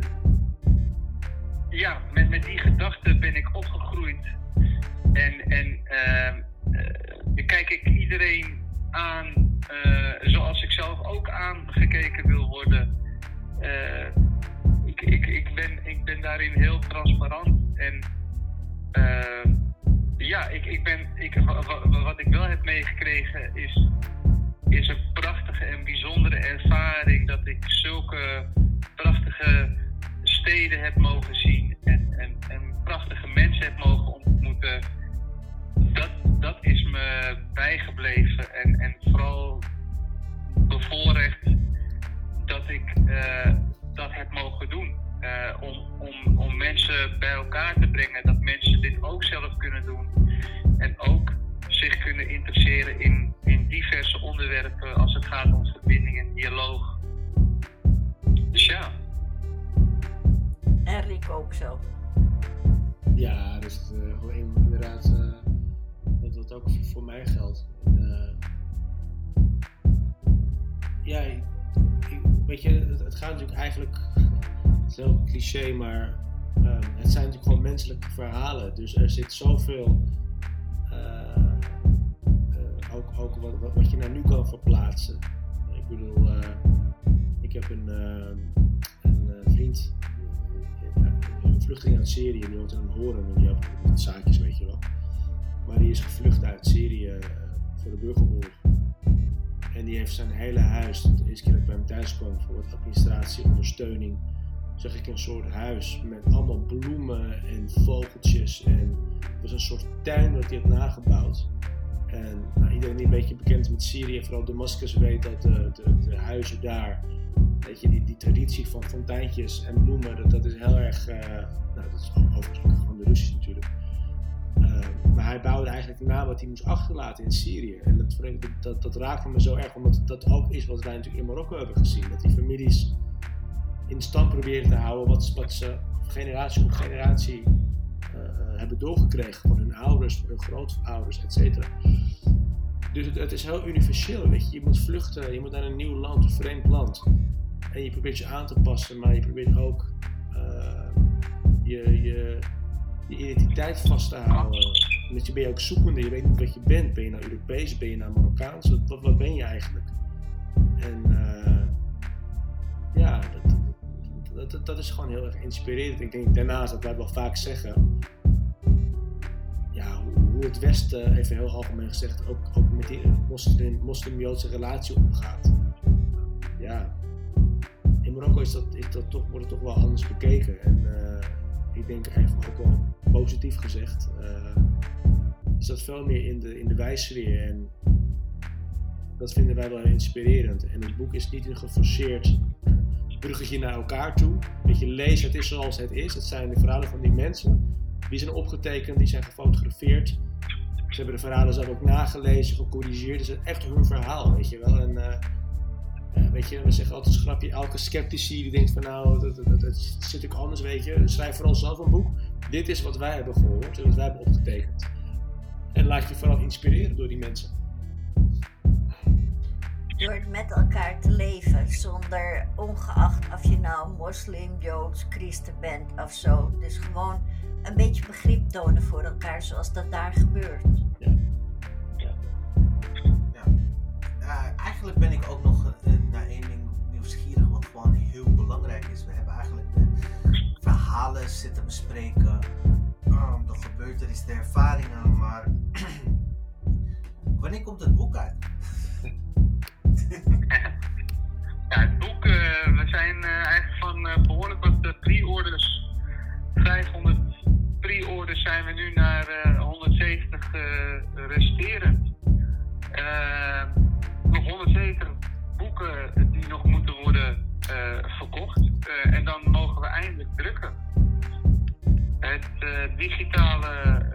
ja, met, met die gedachte ben ik opgegroeid. En, en kijk ik iedereen aan zoals ik zelf ook aangekeken wil worden. Ik, ik, ik, ben, ik ben daarin heel transparant. En ja, ik, ik ben, ik, wat ik wel heb meegekregen is, is een ervaring dat ik zulke prachtige steden heb mogen zien en, en, en prachtige mensen heb mogen ontmoeten. Dat, dat is me bijgebleven en, en vooral bevoorrecht dat ik uh, dat heb mogen doen. Uh, om, om, om mensen bij elkaar te brengen, dat mensen dit ook zelf kunnen doen. En ook zich kunnen interesseren in, in diverse onderwerpen als het gaat om verbinding en dialoog. Dus ja. En Rick ook zo. Ja, dus uh, gewoon inderdaad uh, dat dat ook voor mij geldt. En, uh, ja, ik, weet je, het, het, gaat natuurlijk eigenlijk, is heel cliché, maar um, het zijn natuurlijk gewoon menselijke verhalen. Dus er zit zoveel ook, ook wat, wat, je naar nu kan verplaatsen. Ik bedoel, uh, ik heb een, uh, een uh, vriend, een vluchteling uit Syrië, die hoort in een horen en die heeft zaakjes, weet je wel. Maar die is gevlucht uit Syrië voor de burgeroorlog. En die heeft zijn hele huis, de eerste keer dat ik bij hem thuis kwam voor wat administratie, ondersteuning, zag ik een soort huis met allemaal bloemen en vogeltjes. En het was een soort tuin dat hij had nagebouwd. En nou, iedereen die een beetje bekend is met Syrië, vooral Damascus, weet dat de, de, de, huizen daar, weet je, die, die traditie van fonteintjes en bloemen, dat, dat is heel erg, uh, nou dat is overigens gewoon de Russisch natuurlijk. Uh, maar hij bouwde eigenlijk na wat hij moest achterlaten in Syrië. En dat, dat, dat raakte me zo erg, omdat dat ook is wat wij natuurlijk in Marokko hebben gezien. Dat die families in stand proberen te houden wat, ze generatie op generatie uh, hebben doorgekregen van hun ouders, van hun grootouders, etc. Dus het, het, is heel universeel, weet je. Je moet vluchten, je moet naar een nieuw land, een vreemd land. En je probeert je aan te passen, maar je probeert ook uh, je, je, je, identiteit vast te houden. Omdat je ben je ook zoekende, je weet niet wat je bent. Ben je nou Europees, ben je nou Marokkaans? Wat, wat ben je eigenlijk? En ja, dat, dat, dat, is gewoon heel erg inspirerend. Ik denk daarnaast dat wij wel vaak zeggen, ja, hoe het Westen, even heel algemeen gezegd, ook, ook met die moslim-joodse relatie omgaat. Ja, in Marokko is dat, toch, wordt het toch wel anders bekeken. En uh, ik denk eigenlijk ook wel positief gezegd, uh, is dat veel meer in de, in de wijsfeer. En dat vinden wij wel inspirerend. En het boek is niet een geforceerd bruggetje naar elkaar toe. Dat je leest, het is zoals het is. Het zijn de verhalen van die mensen. Die zijn opgetekend, die zijn gefotografeerd. Ze hebben de verhalen zelf ook nagelezen, gecorrigeerd. Het is echt hun verhaal, weet je wel. En uh, weet je, we zeggen altijd een grapje, elke sceptici die denkt van nou, dat, dat, dat, zit ik anders, weet je. Schrijf vooral zelf een boek. Dit is wat wij hebben gehoord en wat wij hebben opgetekend. En laat je vooral inspireren door die mensen door met elkaar te leven zonder ongeacht of je nou moslim, joods, christen bent of zo. Dus gewoon een beetje begrip tonen voor elkaar zoals dat daar gebeurt. Ja. ja. ja. Uh, eigenlijk ben ik ook nog naar één ding nieuwsgierig, wat gewoon heel belangrijk is. We hebben eigenlijk de verhalen zitten bespreken, um, de gebeurtenissen, de ervaringen, maar wanneer komt het boek uit? Ja, het boek, uh, we zijn uh, eigenlijk van uh, behoorlijk wat pre-orders, 500 pre-orders zijn we nu naar 170 resterend. nog 170 boeken die nog moeten worden verkocht en dan mogen we eindelijk drukken. Het digitale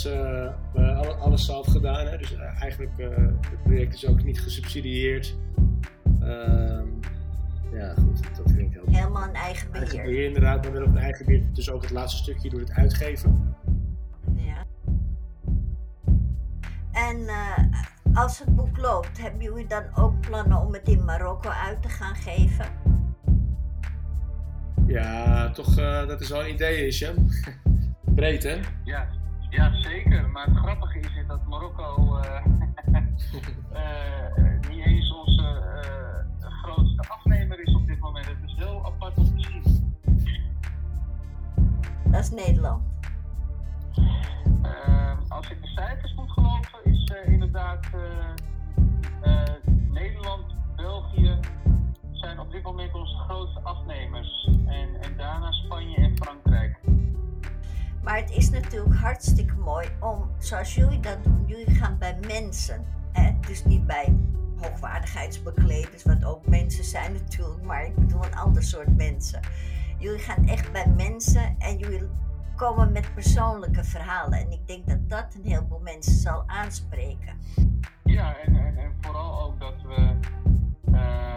we hebben alles, uh, we hebben alles zelf gedaan. Hè? Dus eigenlijk uh, het project is ook niet gesubsidieerd. Uh, ja, goed, dat vind ik heel Helemaal een eigen beheer. Eigen beheer inderdaad, maar wel op een eigen beheer. Dus ook het laatste stukje door het uitgeven. Ja. En uh, als het boek loopt, hebben jullie dan ook plannen om het in Marokko uit te gaan geven? Ja, toch, uh, dat is wel een idee, is. Breed, hè? Ja, ja, zeker. Maar het grappige is, dat Marokko eh, eh, niet eens onze eh, grootste afnemer is op dit moment. Het is heel apart om te zien. Dat is Nederland. Als ik de cijfers moet geloven, is inderdaad Nederland, België zijn op dit moment onze grootste afnemers. En, en daarna Spanje en Frankrijk. Maar het is natuurlijk hartstikke mooi om, zoals jullie dat doen, jullie gaan bij mensen. Hè? Dus niet bij hoogwaardigheidsbekleders, wat ook mensen zijn natuurlijk, maar ik bedoel een ander soort mensen. Jullie gaan echt bij mensen en jullie komen met persoonlijke verhalen. En ik denk dat dat een heleboel mensen zal aanspreken. Ja, en, en, vooral ook dat we uh,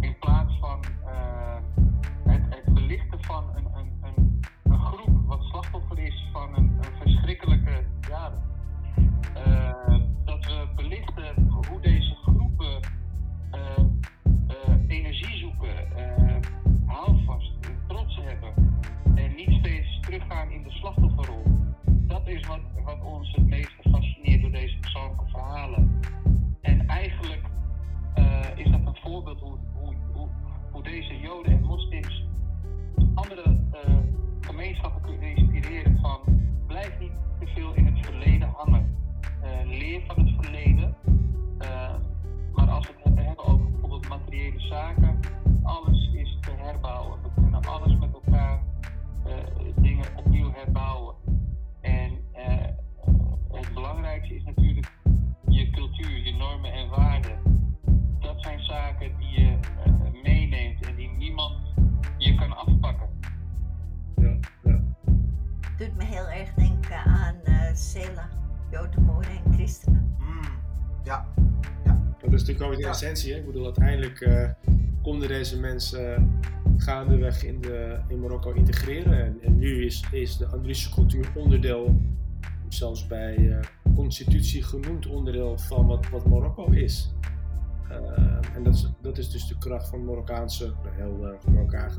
in plaats van uh, het, het belichten van een, teruggaan in de slachtofferrol. Dat is wat, wat ons het meest fascineert door deze persoonlijke verhalen. En eigenlijk uh, is dat een voorbeeld hoe, hoe, hoe, hoe, deze Joden en moslims andere uh, gemeenschappen kunnen inspireren van blijf niet te veel in het verleden hangen. Uh, leer van het verleden. Ik bedoel, uiteindelijk uh, konden deze mensen gaandeweg in, de, in Marokko integreren. En, en nu is, is de Andalusische cultuur onderdeel zelfs bij uh, constitutie genoemd onderdeel van wat, wat Marokko is. En dat is, dat is dus de kracht van Marokkaanse, heel uh, Marokkaan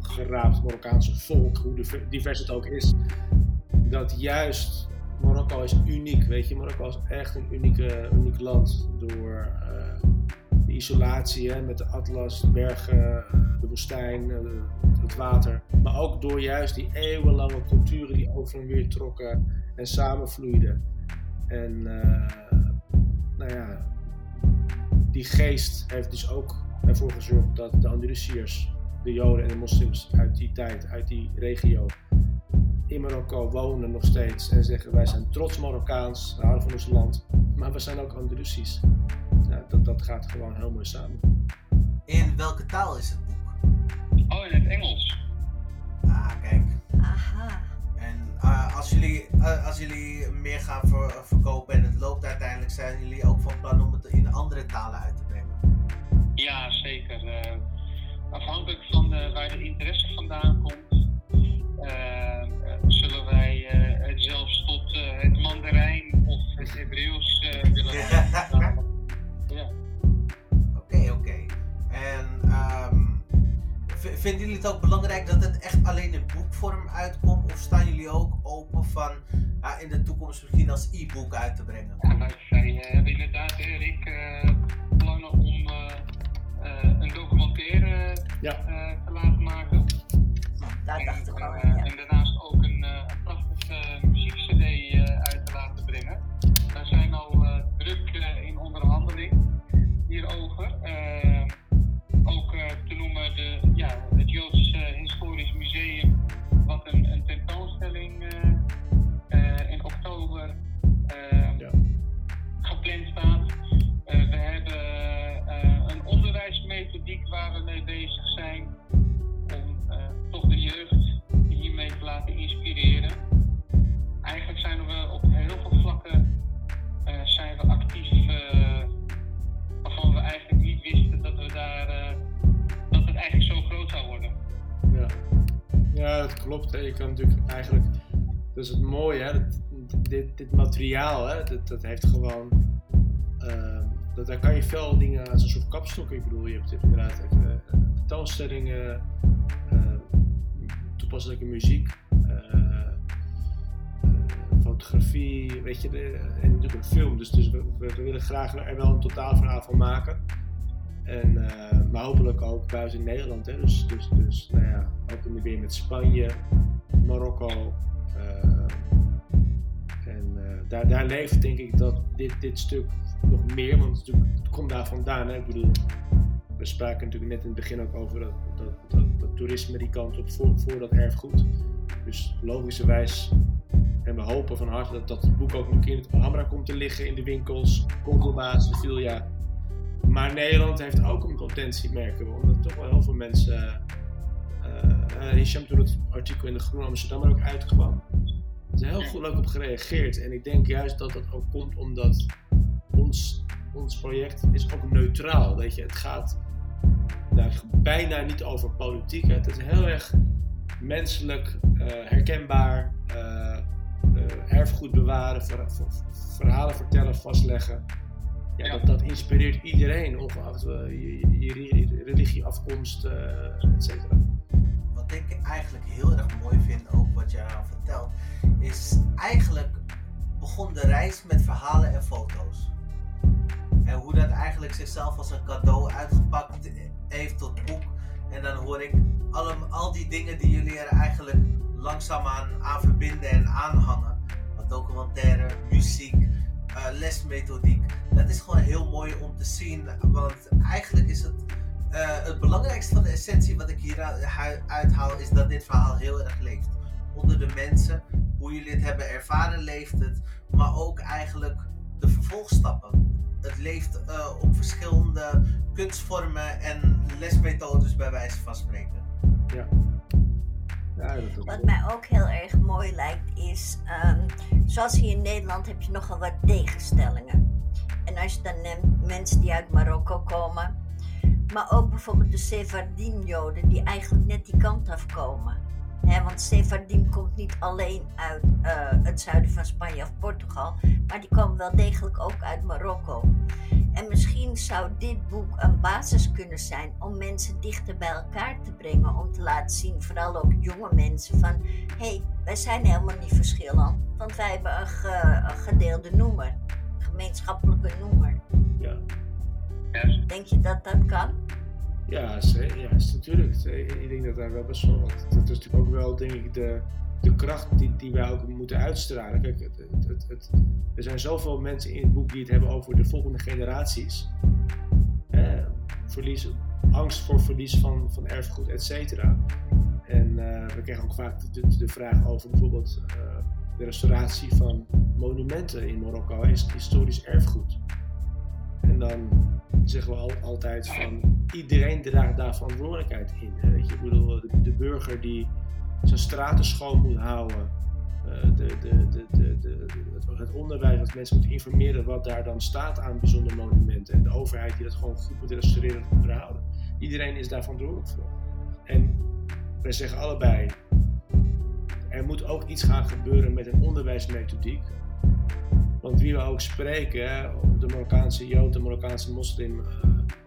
geraapt Marokkaanse volk, hoe divers het ook is. Dat juist Marokko is uniek, weet je. Marokko is echt een unieke, uniek land door de isolatie hè, met de atlas, de bergen, de woestijn, het water. Maar ook door juist die eeuwenlange culturen die over en weer trokken en samenvloeiden. En uh, nou ja, die geest heeft dus ook ervoor gezorgd dat de Andalusiërs, de Joden en de moslims uit die tijd, uit die regio, in Marokko wonen nog steeds en zeggen wij zijn trots Marokkaans, we houden van ons land, maar we zijn ook Andalusisch. Ja, dat, dat gaat gewoon heel mooi samen. In welke taal is het boek? Oh, in het Engels. Ah, kijk. Aha. En uh, als, jullie, uh, als jullie meer gaan ver, verkopen en het loopt uiteindelijk, zijn jullie ook van plan om het in andere talen uit te brengen? Ja, zeker. Uh, afhankelijk van waar de interesse vandaan komt, zullen wij het zelfs tot het Mandarijn of het Hebreeuws vinden jullie het ook belangrijk dat het echt alleen in boekvorm uitkomt? Of staan jullie ook open van ja, in de toekomst misschien als e-book uit te brengen? Ja, wij, wij hebben inderdaad, Erik, uh, plannen om uh, uh, een documentaire ja. te laten maken. Daar dacht ik al en, en daarnaast ook een, ja dat klopt. Hè. Je kan natuurlijk eigenlijk, dat is het mooie, hè. Dit, dit materiaal, hè, dat, dat heeft gewoon, uh, dat, daar kan je veel dingen als een soort kapstok. Ik bedoel, je hebt inderdaad even uh, tentoonstellingen, toepasselijke muziek fotografie, weet je, de, en natuurlijk een film. Dus, dus we, willen graag er wel een totaalverhaal van maken. En, uh, maar hopelijk ook buiten Nederland. Hè. Dus, dus, dus nou ja, ook in de weer met Spanje, Marokko. en daar, daar leeft denk ik dat dit, dit stuk nog meer, want het, het komt daar vandaan. Hè? Ik bedoel, we spraken natuurlijk net in het begin ook over dat, dat, dat, toerisme die kant op voor, voor dat erfgoed. Dus logischerwijs, en we hopen van harte dat dat boek ook nog in het Alhambra komt te liggen in de winkels, Congobaas, Sevilla. Maar Nederland heeft ook een potentie, merken we, omdat toch wel heel veel mensen. Uh, Hisham toen het artikel in de Groen Amsterdam ook uitkwam. Er is heel goed ook op gereageerd. En ik denk juist dat dat ook komt omdat ons, ons project is ook neutraal. Weet je, het gaat nou, bijna niet over politiek. Hè. Het is heel erg menselijk, uh, herkenbaar, uh, uh, erfgoed bewaren, ver, ver, verhalen vertellen, vastleggen. Ja, ja. Dat, dat, inspireert iedereen, ongeacht je, je, je religie, afkomst, et cetera. Wat ik eigenlijk heel erg mooi vind, ook wat jij nou vertelt, is eigenlijk begon de reis met verhalen en foto's. En hoe dat eigenlijk zichzelf als een cadeau uitgepakt heeft tot boek. En dan hoor ik al, al die dingen die jullie er eigenlijk langzaamaan aan verbinden en aanhangen. Wat documentaire, muziek, uh, lesmethodiek. Dat is gewoon heel mooi om te zien. Want eigenlijk is het uh, het belangrijkste van de essentie wat ik hier uithaal, is dat dit verhaal heel erg leeft. Onder de mensen, hoe jullie het hebben ervaren, leeft het. Maar ook eigenlijk de vervolgstappen het leeft uh, op verschillende kunstvormen en lesmethodes bij wijze van spreken. Ja. Ja dat Wat mij ook heel erg mooi lijkt is, um, zoals hier in Nederland heb je nogal wat tegenstellingen. En als je dan neemt mensen die uit Marokko komen, maar ook bijvoorbeeld de Sephardim-Joden die eigenlijk net die kant afkomen. He, want Sephardim komt niet alleen uit uh, het zuiden van Spanje of Portugal, maar die komen wel degelijk ook uit Marokko. En misschien zou dit boek een basis kunnen zijn om mensen dichter bij elkaar te brengen, om te laten zien, vooral ook jonge mensen, van hé, hey, wij zijn helemaal niet verschillend, want wij hebben een, ge, een gedeelde noemer, een gemeenschappelijke noemer. Ja. Denk je dat dat kan? Ja. Ja, is natuurlijk. Ik denk dat daar wel best wel. Dat is natuurlijk ook wel, denk ik, de, de kracht die, die wij ook moeten uitstralen. Kijk, het, het, er zijn zoveel mensen in het boek die het hebben over de volgende generaties. Eh, verlies, angst voor verlies van, van erfgoed, et cetera. En uh, we krijgen ook vaak de, de vraag over bijvoorbeeld uh, de restauratie van monumenten in Marokko is historisch erfgoed. En dan zeggen we al, altijd van iedereen draagt daar verantwoordelijkheid in. Hè? Weet je, ik bedoel, de, burger die zijn straten schoon moet houden, uh, de, de, het, onderwijs dat mensen moeten informeren wat daar dan staat aan bijzondere monumenten en de overheid die dat gewoon goed moet restaureren en onderhouden. Iedereen is daar verantwoordelijk voor. En wij zeggen allebei, er moet ook iets gaan gebeuren met een onderwijsmethodiek want wie we ook spreken, de Marokkaanse Jood, de Marokkaanse moslim, uh,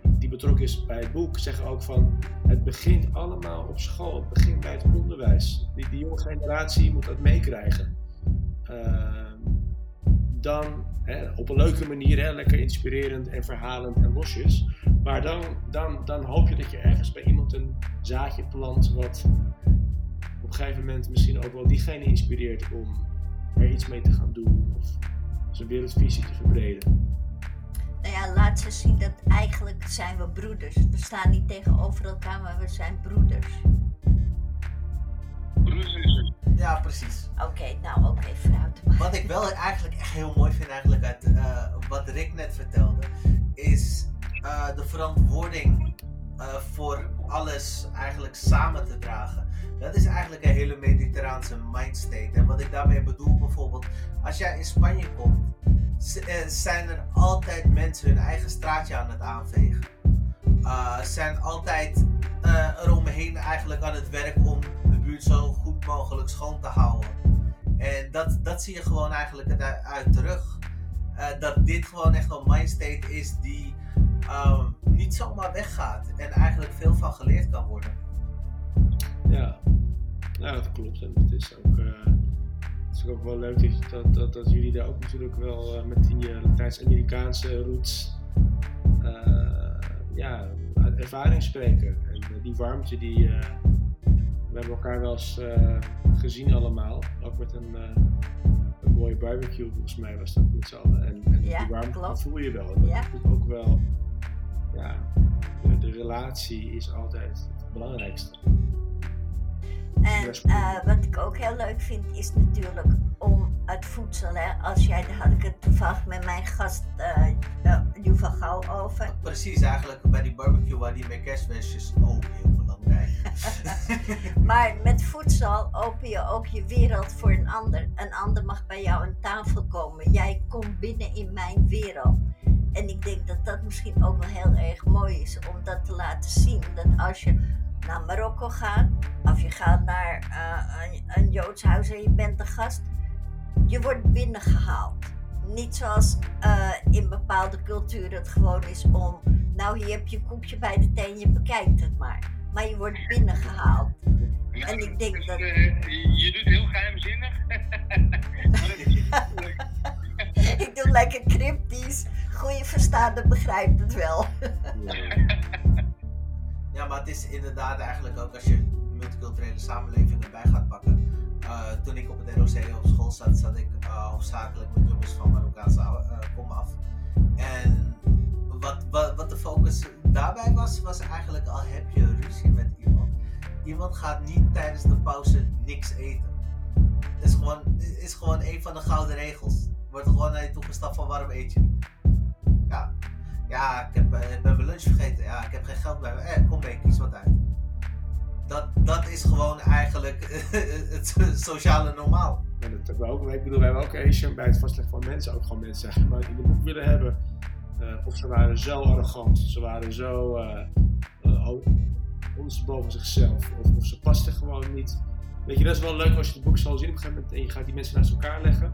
die betrokken is bij het boek, zeggen ook van het begint allemaal op school. Het begint bij het onderwijs. Die, die jonge generatie moet dat meekrijgen. Uh, dan hè, op een leuke manier, lekker inspirerend en verhalend en losjes. Maar dan, dan, dan hoop je dat je ergens bij iemand een zaadje plant wat op een gegeven moment misschien ook wel diegene inspireert om er iets mee te gaan doen. Of, zijn wereldvisie te verbreden. Nou ja, laat ze zien dat eigenlijk zijn we broeders. We staan niet tegenover elkaar, maar we zijn broeders. Broeders. Ja, precies. Oké, okay, nou oké, okay, fruit. Wat ik wel eigenlijk echt heel mooi vind eigenlijk uit uh, wat Rick net vertelde, is uh, de verantwoording uh, voor alles eigenlijk samen te dragen. Dat is eigenlijk een hele mediterraanse mindstate. En wat ik daarmee bedoel, bijvoorbeeld, als jij in Spanje komt, eh, zijn er altijd mensen hun eigen straatje aan het aanvegen. Uh, zijn altijd uh, eromheen eigenlijk aan het werk om de buurt zo goed mogelijk schoon te houden. En dat, dat zie je gewoon eigenlijk uit terug. Dat dit gewoon echt een mindstate is die uh, niet zomaar weggaat en eigenlijk veel van geleerd kan worden. Ja, ja dat klopt. En het is ook, uh, het is ook wel leuk dat, dat, dat, jullie daar ook natuurlijk wel uh, met die uh, Latijns-Amerikaanse roots ja, ervaring spreken. En die warmte die, we hebben elkaar wel eens eh, gezien allemaal. Ook met een, eh, een mooie barbecue, volgens mij was dat met z'n allen. En, en Ja, die warmte voel je wel. Dat Ja. ook wel, ja, de, de relatie is altijd het belangrijkste. En eh, wat ik ook heel leuk vind is natuurlijk om het voedsel. Hè. Als jij, daar had ik het toevallig met mijn gast uh, uh, van Gauw over. Precies, eigenlijk bij die barbecue waar die met kerstwestjes ook heel belangrijk. Maar met voedsel open je ook je wereld voor een ander. Een ander mag bij jou aan tafel komen. Jij komt binnen in mijn wereld. En ik denk dat dat misschien ook wel heel erg mooi is om dat te laten zien. Dat als je naar Marokko gaat, of je gaat naar uh, een, een Joods huis en je bent een gast, je wordt binnengehaald. Niet zoals uh, in bepaalde culturen het gewoon is om, nou hier heb je een koekje bij de thee en je bekijkt het maar. Maar je wordt binnengehaald. Ja, En ik denk dus, dat- eh, je doet heel geheimzinnig. Ik doe lekker cryptisch. Goede verstaander begrijpt het wel. Ja, maar het is inderdaad eigenlijk ook als je multiculturele samenleving erbij gaat pakken. Uh, toen ik op het ROC op school zat, zat ik uh, hoofdzakelijk met jongens van Marokkaanse uh, kom af. En wat, wat, wat de focus daarbij was, was eigenlijk al heb je ruzie met iemand. Iemand gaat niet tijdens de pauze niks eten. Is gewoon, is gewoon een van de gouden regels. Wordt gewoon naar je toegestapt van waarom eet je. Ja, ja, ik heb, ik ben mijn lunch vergeten. Ja, ik heb geen geld bij. Eh, kom mee, kies wat uit. Dat, dat is gewoon eigenlijk het sociale normaal. Ja, dat hebben we ook. Ik bedoel, we hebben ook Asian bij het vastleggen van mensen. Ook gewoon mensen maar, die de boek willen hebben. Uh, of ze waren zo arrogant, ze waren zo uh, uh, zichzelf. Of, of ze pasten gewoon niet. Weet je, dat is wel leuk als je het boek zal zien op een gegeven moment en je gaat die mensen naast elkaar leggen.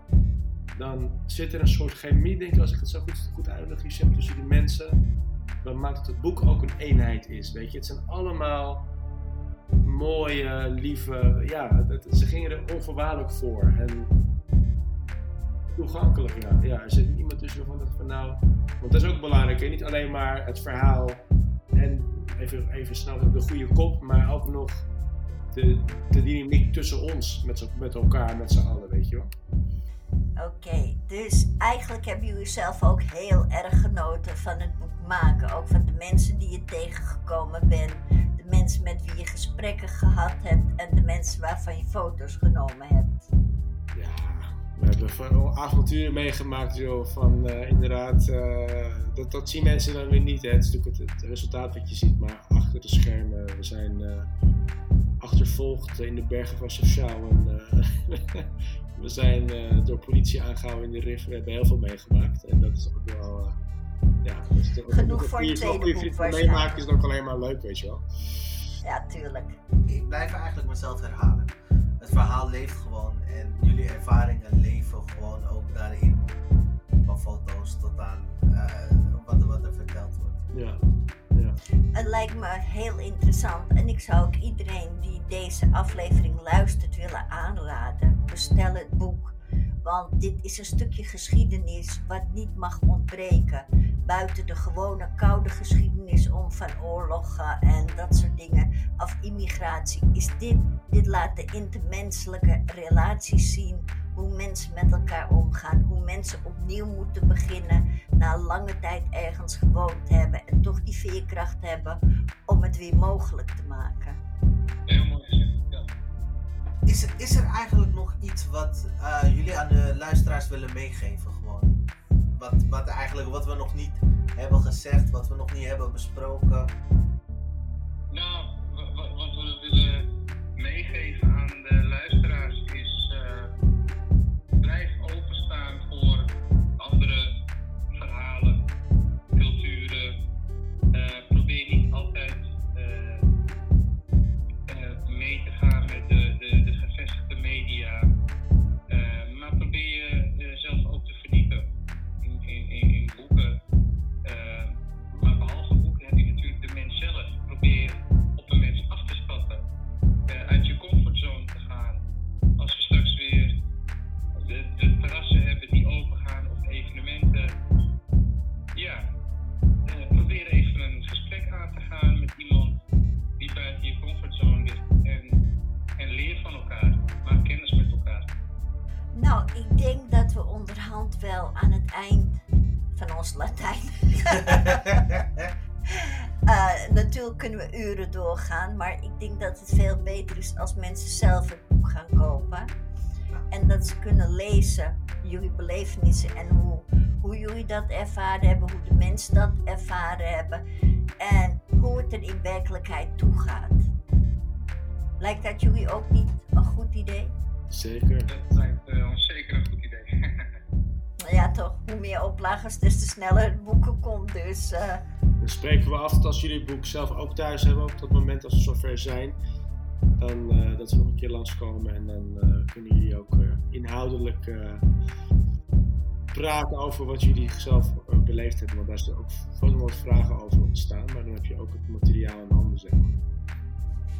Dan zit er een soort chemie, denk ik, als ik het zo goed, goed uitleg, Hichem, tussen die mensen. Dan maakt het het boek ook een eenheid is. Weet je, het zijn allemaal mooie, lieve. Ja, het, ze gingen er onvoorwaardelijk voor. En toegankelijk, ja. ja. Er zit iemand tussen waarvan dacht van nou. Want dat is ook belangrijk, hè? niet alleen maar het verhaal en even, even snel de goede kop, maar ook nog de, de dynamiek tussen ons, met, met elkaar, met z'n allen, weet je wel. Oké, dus eigenlijk hebben jullie zelf ook heel erg genoten van het boek maken. Ook van de mensen die je tegengekomen bent, de mensen met wie je gesprekken gehad hebt en de mensen waarvan je foto's genomen hebt. Ja, we hebben veel avonturen meegemaakt, joh. Van uh, inderdaad, uh, dat, dat zien mensen dan weer niet. Hè. Het is natuurlijk het, het, resultaat wat je ziet, maar achter de schermen. We zijn uh, achtervolgd in de bergen van Chefchaouen. En, we zijn door politie aangehouden in de Rif. We hebben heel veel meegemaakt. En dat is ook wel. ja, is ook, Genoeg voor een tweede boek meemaken is het ook alleen maar leuk, weet je wel. Ja, tuurlijk. Ik blijf eigenlijk mezelf herhalen. Het verhaal leeft gewoon en jullie ervaringen leven gewoon ook daarin. Van foto's tot aan uh, wat, wat er verteld wordt. Ja. ja. Het lijkt me heel interessant en ik zou ook iedereen die deze aflevering luistert willen aanraden. Bestel het boek. Want dit is een stukje geschiedenis wat niet mag ontbreken. Buiten de gewone koude geschiedenis om van oorlogen en dat soort dingen. Of immigratie. Is dit, dit laat de intermenselijke relaties zien. Hoe mensen met elkaar omgaan. Hoe mensen opnieuw moeten beginnen. Na lange tijd ergens gewoond hebben. En toch die veerkracht hebben om het weer mogelijk te maken. Heel mooi. Is er, is er eigenlijk nog iets wat uh, jullie aan de luisteraars willen meegeven? Gewoon? Wat, wat, eigenlijk, wat we nog niet hebben gezegd, wat we nog niet hebben besproken? Nou, denk dat het veel beter is als mensen zelf het boek gaan kopen. En dat ze kunnen lezen, jullie belevenissen en hoe, hoe jullie dat ervaren hebben, hoe de mensen dat ervaren hebben en hoe het er in werkelijkheid toe gaat. Lijkt dat jullie ook niet een goed idee? Zeker. Dat lijkt uh, ons zeker een goed idee. Ja, toch. Hoe meer oplagers, des te sneller het boeken komt. Dus, uh... Dan spreken we af dat als jullie het boek zelf ook thuis hebben, op dat moment als we zover zijn, dan uh, dat we nog een keer langskomen en dan kunnen jullie ook inhoudelijk praten over wat jullie zelf beleefd hebben. Want daar zijn ook vast wat vragen over ontstaan, maar dan heb je ook het materiaal in handen, zeg maar.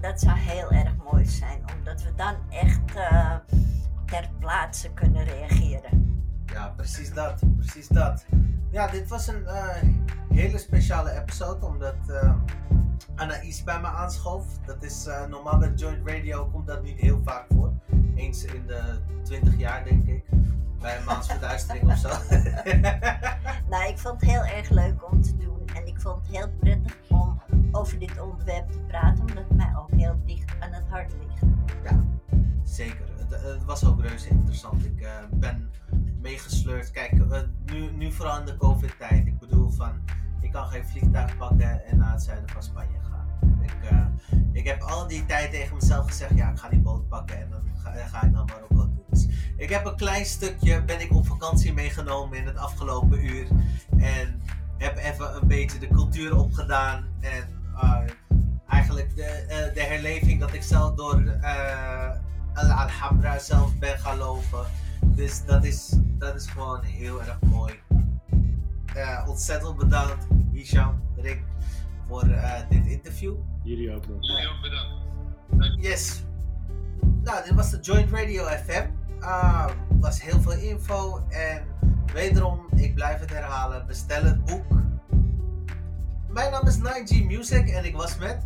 Dat zou heel erg mooi zijn, omdat we dan echt ter plaatse kunnen reageren. Ja, precies dat. Precies dat. Ja, dit was een uh, hele speciale episode, omdat uh, Anaïs bij me aanschoof. Dat is normaal bij Joint Radio komt dat niet heel vaak voor. Eens in de 20 jaar, denk ik bij een maansverduistering of zo. nou, ik vond het heel erg leuk om te doen. En ik vond het heel prettig om over dit onderwerp te praten, omdat het mij ook heel dicht aan het hart ligt. Ja, zeker. Het, was ook reuze interessant. Ik uh, ben meegesleurd. Kijk, uh, nu, nu vooral in de COVID-tijd. Ik bedoel van, ik kan geen vliegtuig pakken en naar het zuiden van Spanje gaan. Ik, uh, ik heb al die tijd tegen mezelf gezegd, ja, ik ga die boot pakken en dan ga, ga ik naar Marokko toe. Dus ik heb een klein stukje, ben ik op vakantie meegenomen in het afgelopen uur. En heb even een beetje de cultuur opgedaan. En eigenlijk de, de herleving dat ik zelf door uh, Alhambra zelf ben gaan lopen. Dus dat is, dat is gewoon heel erg mooi. ontzettend bedankt, Hisham, Rick, voor dit interview. Jullie ook nog. Jullie ook bedankt. Yes. Nou, dit was de Joint Radio FM. Uh, was heel veel info en wederom, ik blijf het herhalen, bestel het boek. Mijn naam is 9G Music en ik was met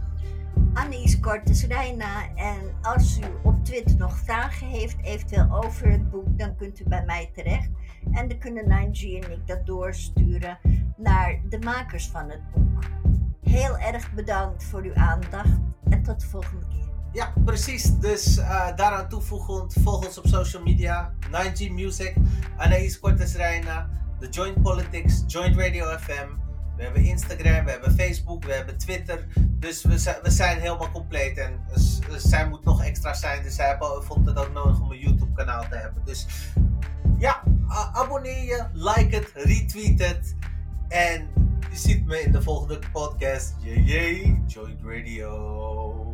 Annies Cortes Reina. En als u op Twitter nog vragen heeft, eventueel over het boek, dan kunt u bij mij terecht. En dan kunnen 9G en ik dat doorsturen naar de makers van het boek. Heel erg bedankt voor uw aandacht en tot de volgende keer. Ja, precies. Dus uh, daaraan toevoegend, volg ons op social media. 9G Music, Anaïs Cortes Reina, The Joint Politics, Joint Radio FM. We hebben Instagram, we hebben Facebook, we hebben Twitter. Dus we zijn, we zijn helemaal compleet. En zij moet nog extra zijn. Dus zij vond het ook nodig om een YouTube kanaal te hebben. Dus ja, abonneer je, like het, retweet het. En je ziet me in de volgende podcast. Jee, Joint Radio.